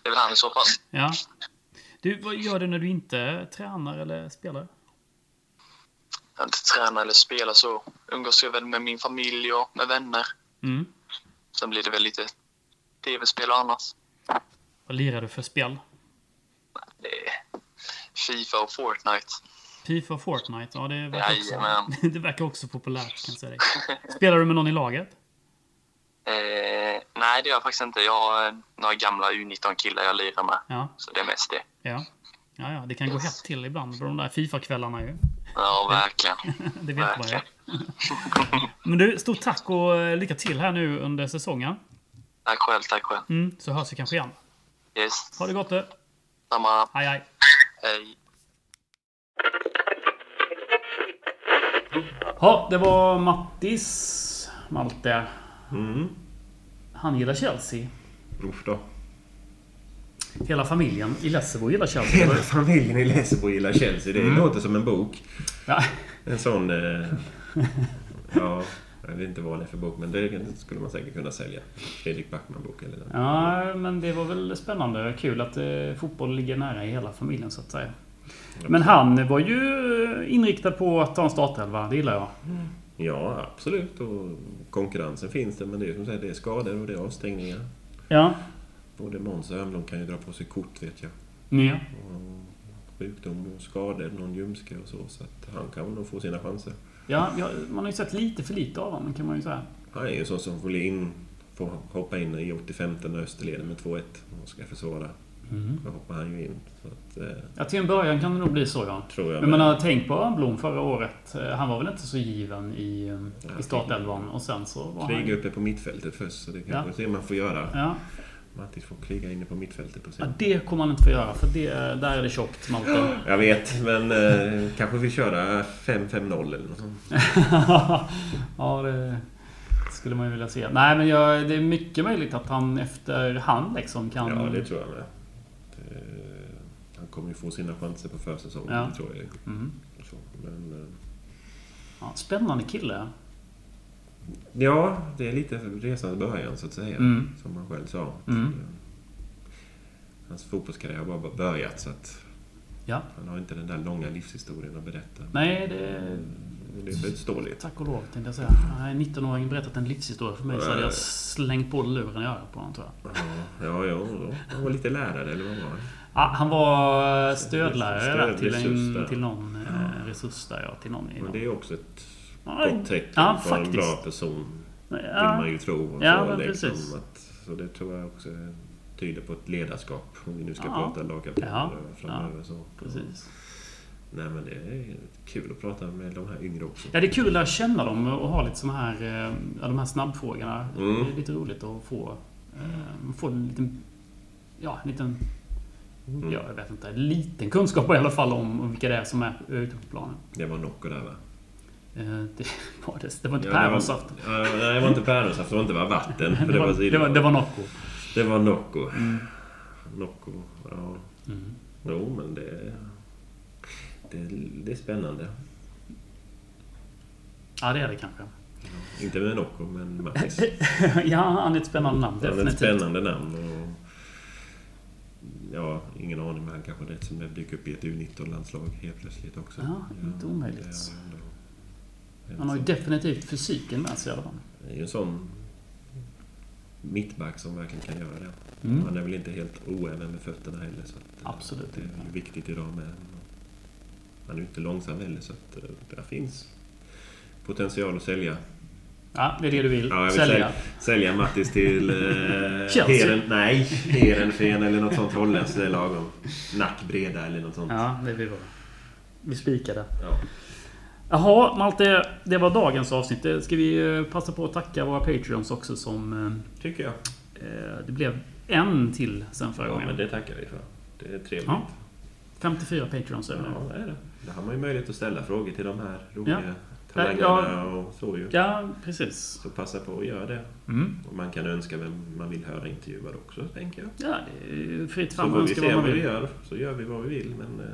det är väl han i så fall. ja. Du, vad gör du när du inte tränar eller spelar? Jag inte tränar eller spelar så umgås jag väl med min familj och med vänner. Mm. Sen blir det väl lite tv-spel och annat. Vad lirar du för spel? Fifa och Fortnite. Fifa och Fortnite? Ja, det verkar, också, Jajamän. <laughs> det verkar också populärt kan jag säga. Spelar du med någon i laget? Eh, nej, det gör jag faktiskt inte. Jag har eh, några gamla U19-killar jag lirar med. Ja, Så det är mest det. ja. Ja, ja, det kan gå hett till ibland på de där Fifa-kvällarna ju. Ja, verkligen. <laughs> Det vet man ju. <laughs> Men du, stort tack och eh, lycka till här nu under säsongen. Tack själv, tack själv. Mm, så hörs vi kanske igen. Yes, Ha det gott du. samma. Hej, hej. Hej. Ja, det var Mattis Malte. Mm. Han gillar Chelsea. Usch då. Hela familjen i Lessebo gillar Chelsea. Hela familjen i Lessebo gillar Chelsea. Det låter som en bok. Ja. En sån... Eh, <laughs> ja, jag vet inte vad det är för bok, men det skulle man säkert kunna sälja. Fredrik Backman-bok eller något. ja, men det var väl spännande. Kul att eh, fotboll ligger nära i hela familjen så att säga. Men han var ju inriktad på att ta en startelva. Det gillar jag. Ja, absolut. Och konkurrensen finns det, men det är som sagt det är skador och det är avstängningar. Ja. Både Måns och Örnblom kan ju dra på sig kort, vet jag. Ja. Och sjukdom och skador, någon ljumske och så. Så att han kan nog få sina chanser. Ja, ja, man har ju sett lite för lite av honom kan man ju säga. Han är ju en sån som får, in, får hoppa in i 85 när Öster leder med 2-1 och ska försvara. Då hoppar han ju in. Så att, eh, Ja, till en början kan det nog bli så ja. tror jag Men man har tänkt på Örnblom förra året. Eh, Han var väl inte så given i, eh, i startelvan och sen så var han... uppe på mittfältet först, så det kanske Ja. det man får göra. Ja. Mattis får kriga inne på mittfältet och ja, sen... det kommer han inte få göra för det, där är det tjockt Malte. Jag vet, men eh, kanske vi köra 5-5-0 eller något sånt. <laughs> ja, det skulle man ju vilja se. Nej, men jag, det är mycket möjligt att han efterhand liksom kan... Ja, det tror jag med. Det, han kommer ju få sina chanser på försäsongen, Ja. tror jag. Mhm. Så, men, eh, Ja, spännande kille. Ja, det är lite resans början så att säga. Mm. Som han själv sa. Mm. Eh, Hans fotbollskarriär har bara börjat så att Ja. han har inte den där långa livshistorien att berätta. Nej, det Det är förståeligt. Tack och lov tänkte jag säga. Har en 19-åring berättat en livshistoria för mig så hade jag slängt på luren i örat på honom tror jag. Ja, ja, ja. Han var lite lärare, eller vad var han? Ja, han var stödlärare där till, en, till någon eh, resurs där ja. Till någon någon. det är också ett Ja, gott tecken ja, en faktiskt. bra person. Vill Ja, man ju tro. Och Ja, så, liksom, precis. att, så det tror jag också tyder på ett ledarskap. Om vi nu ska Ja. prata lagkaptener Ja, framöver. Så. precis. Nej men det är kul att prata med de här yngre också. Ja, det är kul att lära känna dem och ha lite såna här, eh, ja, de här snabbfrågorna. Mm. Det är lite roligt att få, eh, få en liten, ja, en liten, Mm. ja, jag vet inte, en liten kunskap i alla fall om, om vilka det är som är ute på planen. Det var Nocco där va? Eh, Det <laughs> var det. Det var inte Ja, päronsaft. Ja, nej, det var inte päronsaft. Det var inte bara vatten. <laughs> Det var, det var, det var Nocco. det var Nocco. Mm. Nocco, ja. Mm. Jo men det... Det, det är spännande. Ja, det är det kanske. Inte med Nocco, men Mattis. <laughs> ja, han är ett spännande namn. Han är ett Definitivt. spännande namn. Och, ja, ingen aning, men han kanske som det dyker upp i ett U19-landslag helt plötsligt också. Ja, inte omöjligt. är en Han har ju definitivt fysiken med sig i alla fall. Det är ju en sån mittback som verkligen kan göra det. Mm. Han är väl inte helt oäven med fötterna heller. Så att, eh, Absolut Det är inte. ju viktigt idag med. Han är ju inte långsam heller så att eh, där finns potential att sälja. Ja, det är det du vill. Ja, jag vill Sälja. sälja, sälja Mattis till eh. <laughs> Heren, nej, Heerenveen eller något sånt holländskt. Det lagom. Nack Breda eller något sånt. Ja, det vill vi. Vi spikade. Ja. Jaha, Malte. Det var dagens avsnitt. Ska vi eh, passa på att tacka våra Patreons också som... eh, Tycker jag. eh, Det blev en till sen förra Ja, gången. men det tackar vi för. Det är trevligt. Ja. 54 Patreons över Ja, det är det. Då har man ju möjlighet att ställa frågor till de här roliga Ja. talangerna Ja. och så ju. Ja, precis. Så passa på att göra det. Mm. Och man kan önska vem man vill höra intervjuad också, tänker jag. Ja, det är fritt Så fram får att vi önska se vad man vad vi vill. gör, så gör vi vad vi vill. Men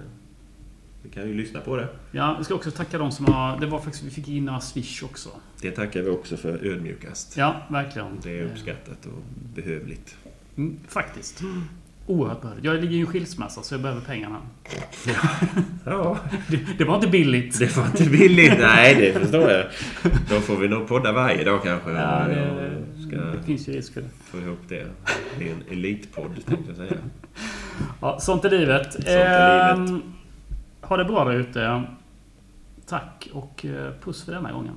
vi kan ju lyssna på det. Ja, vi ska också tacka de som har... Det var faktiskt... Vi fick in några Swish också. Det tackar vi också för ödmjukast. Ja, verkligen. Det är uppskattat och behövligt. Mm, faktiskt. Oerhört behövligt. Jag ligger i en skilsmässa så jag behöver pengarna. Ja, Det, det var inte billigt. det var inte billigt. Nej, det förstår jag. Då får vi nog podda varje dag kanske. Ja, det, det finns ju risk för det. få ihop det. Det är en elitpodd, tänkte jag säga. Ja, sånt är livet. Sånt är livet. Ha det bra där ute. Tack och eh, puss för denna gången.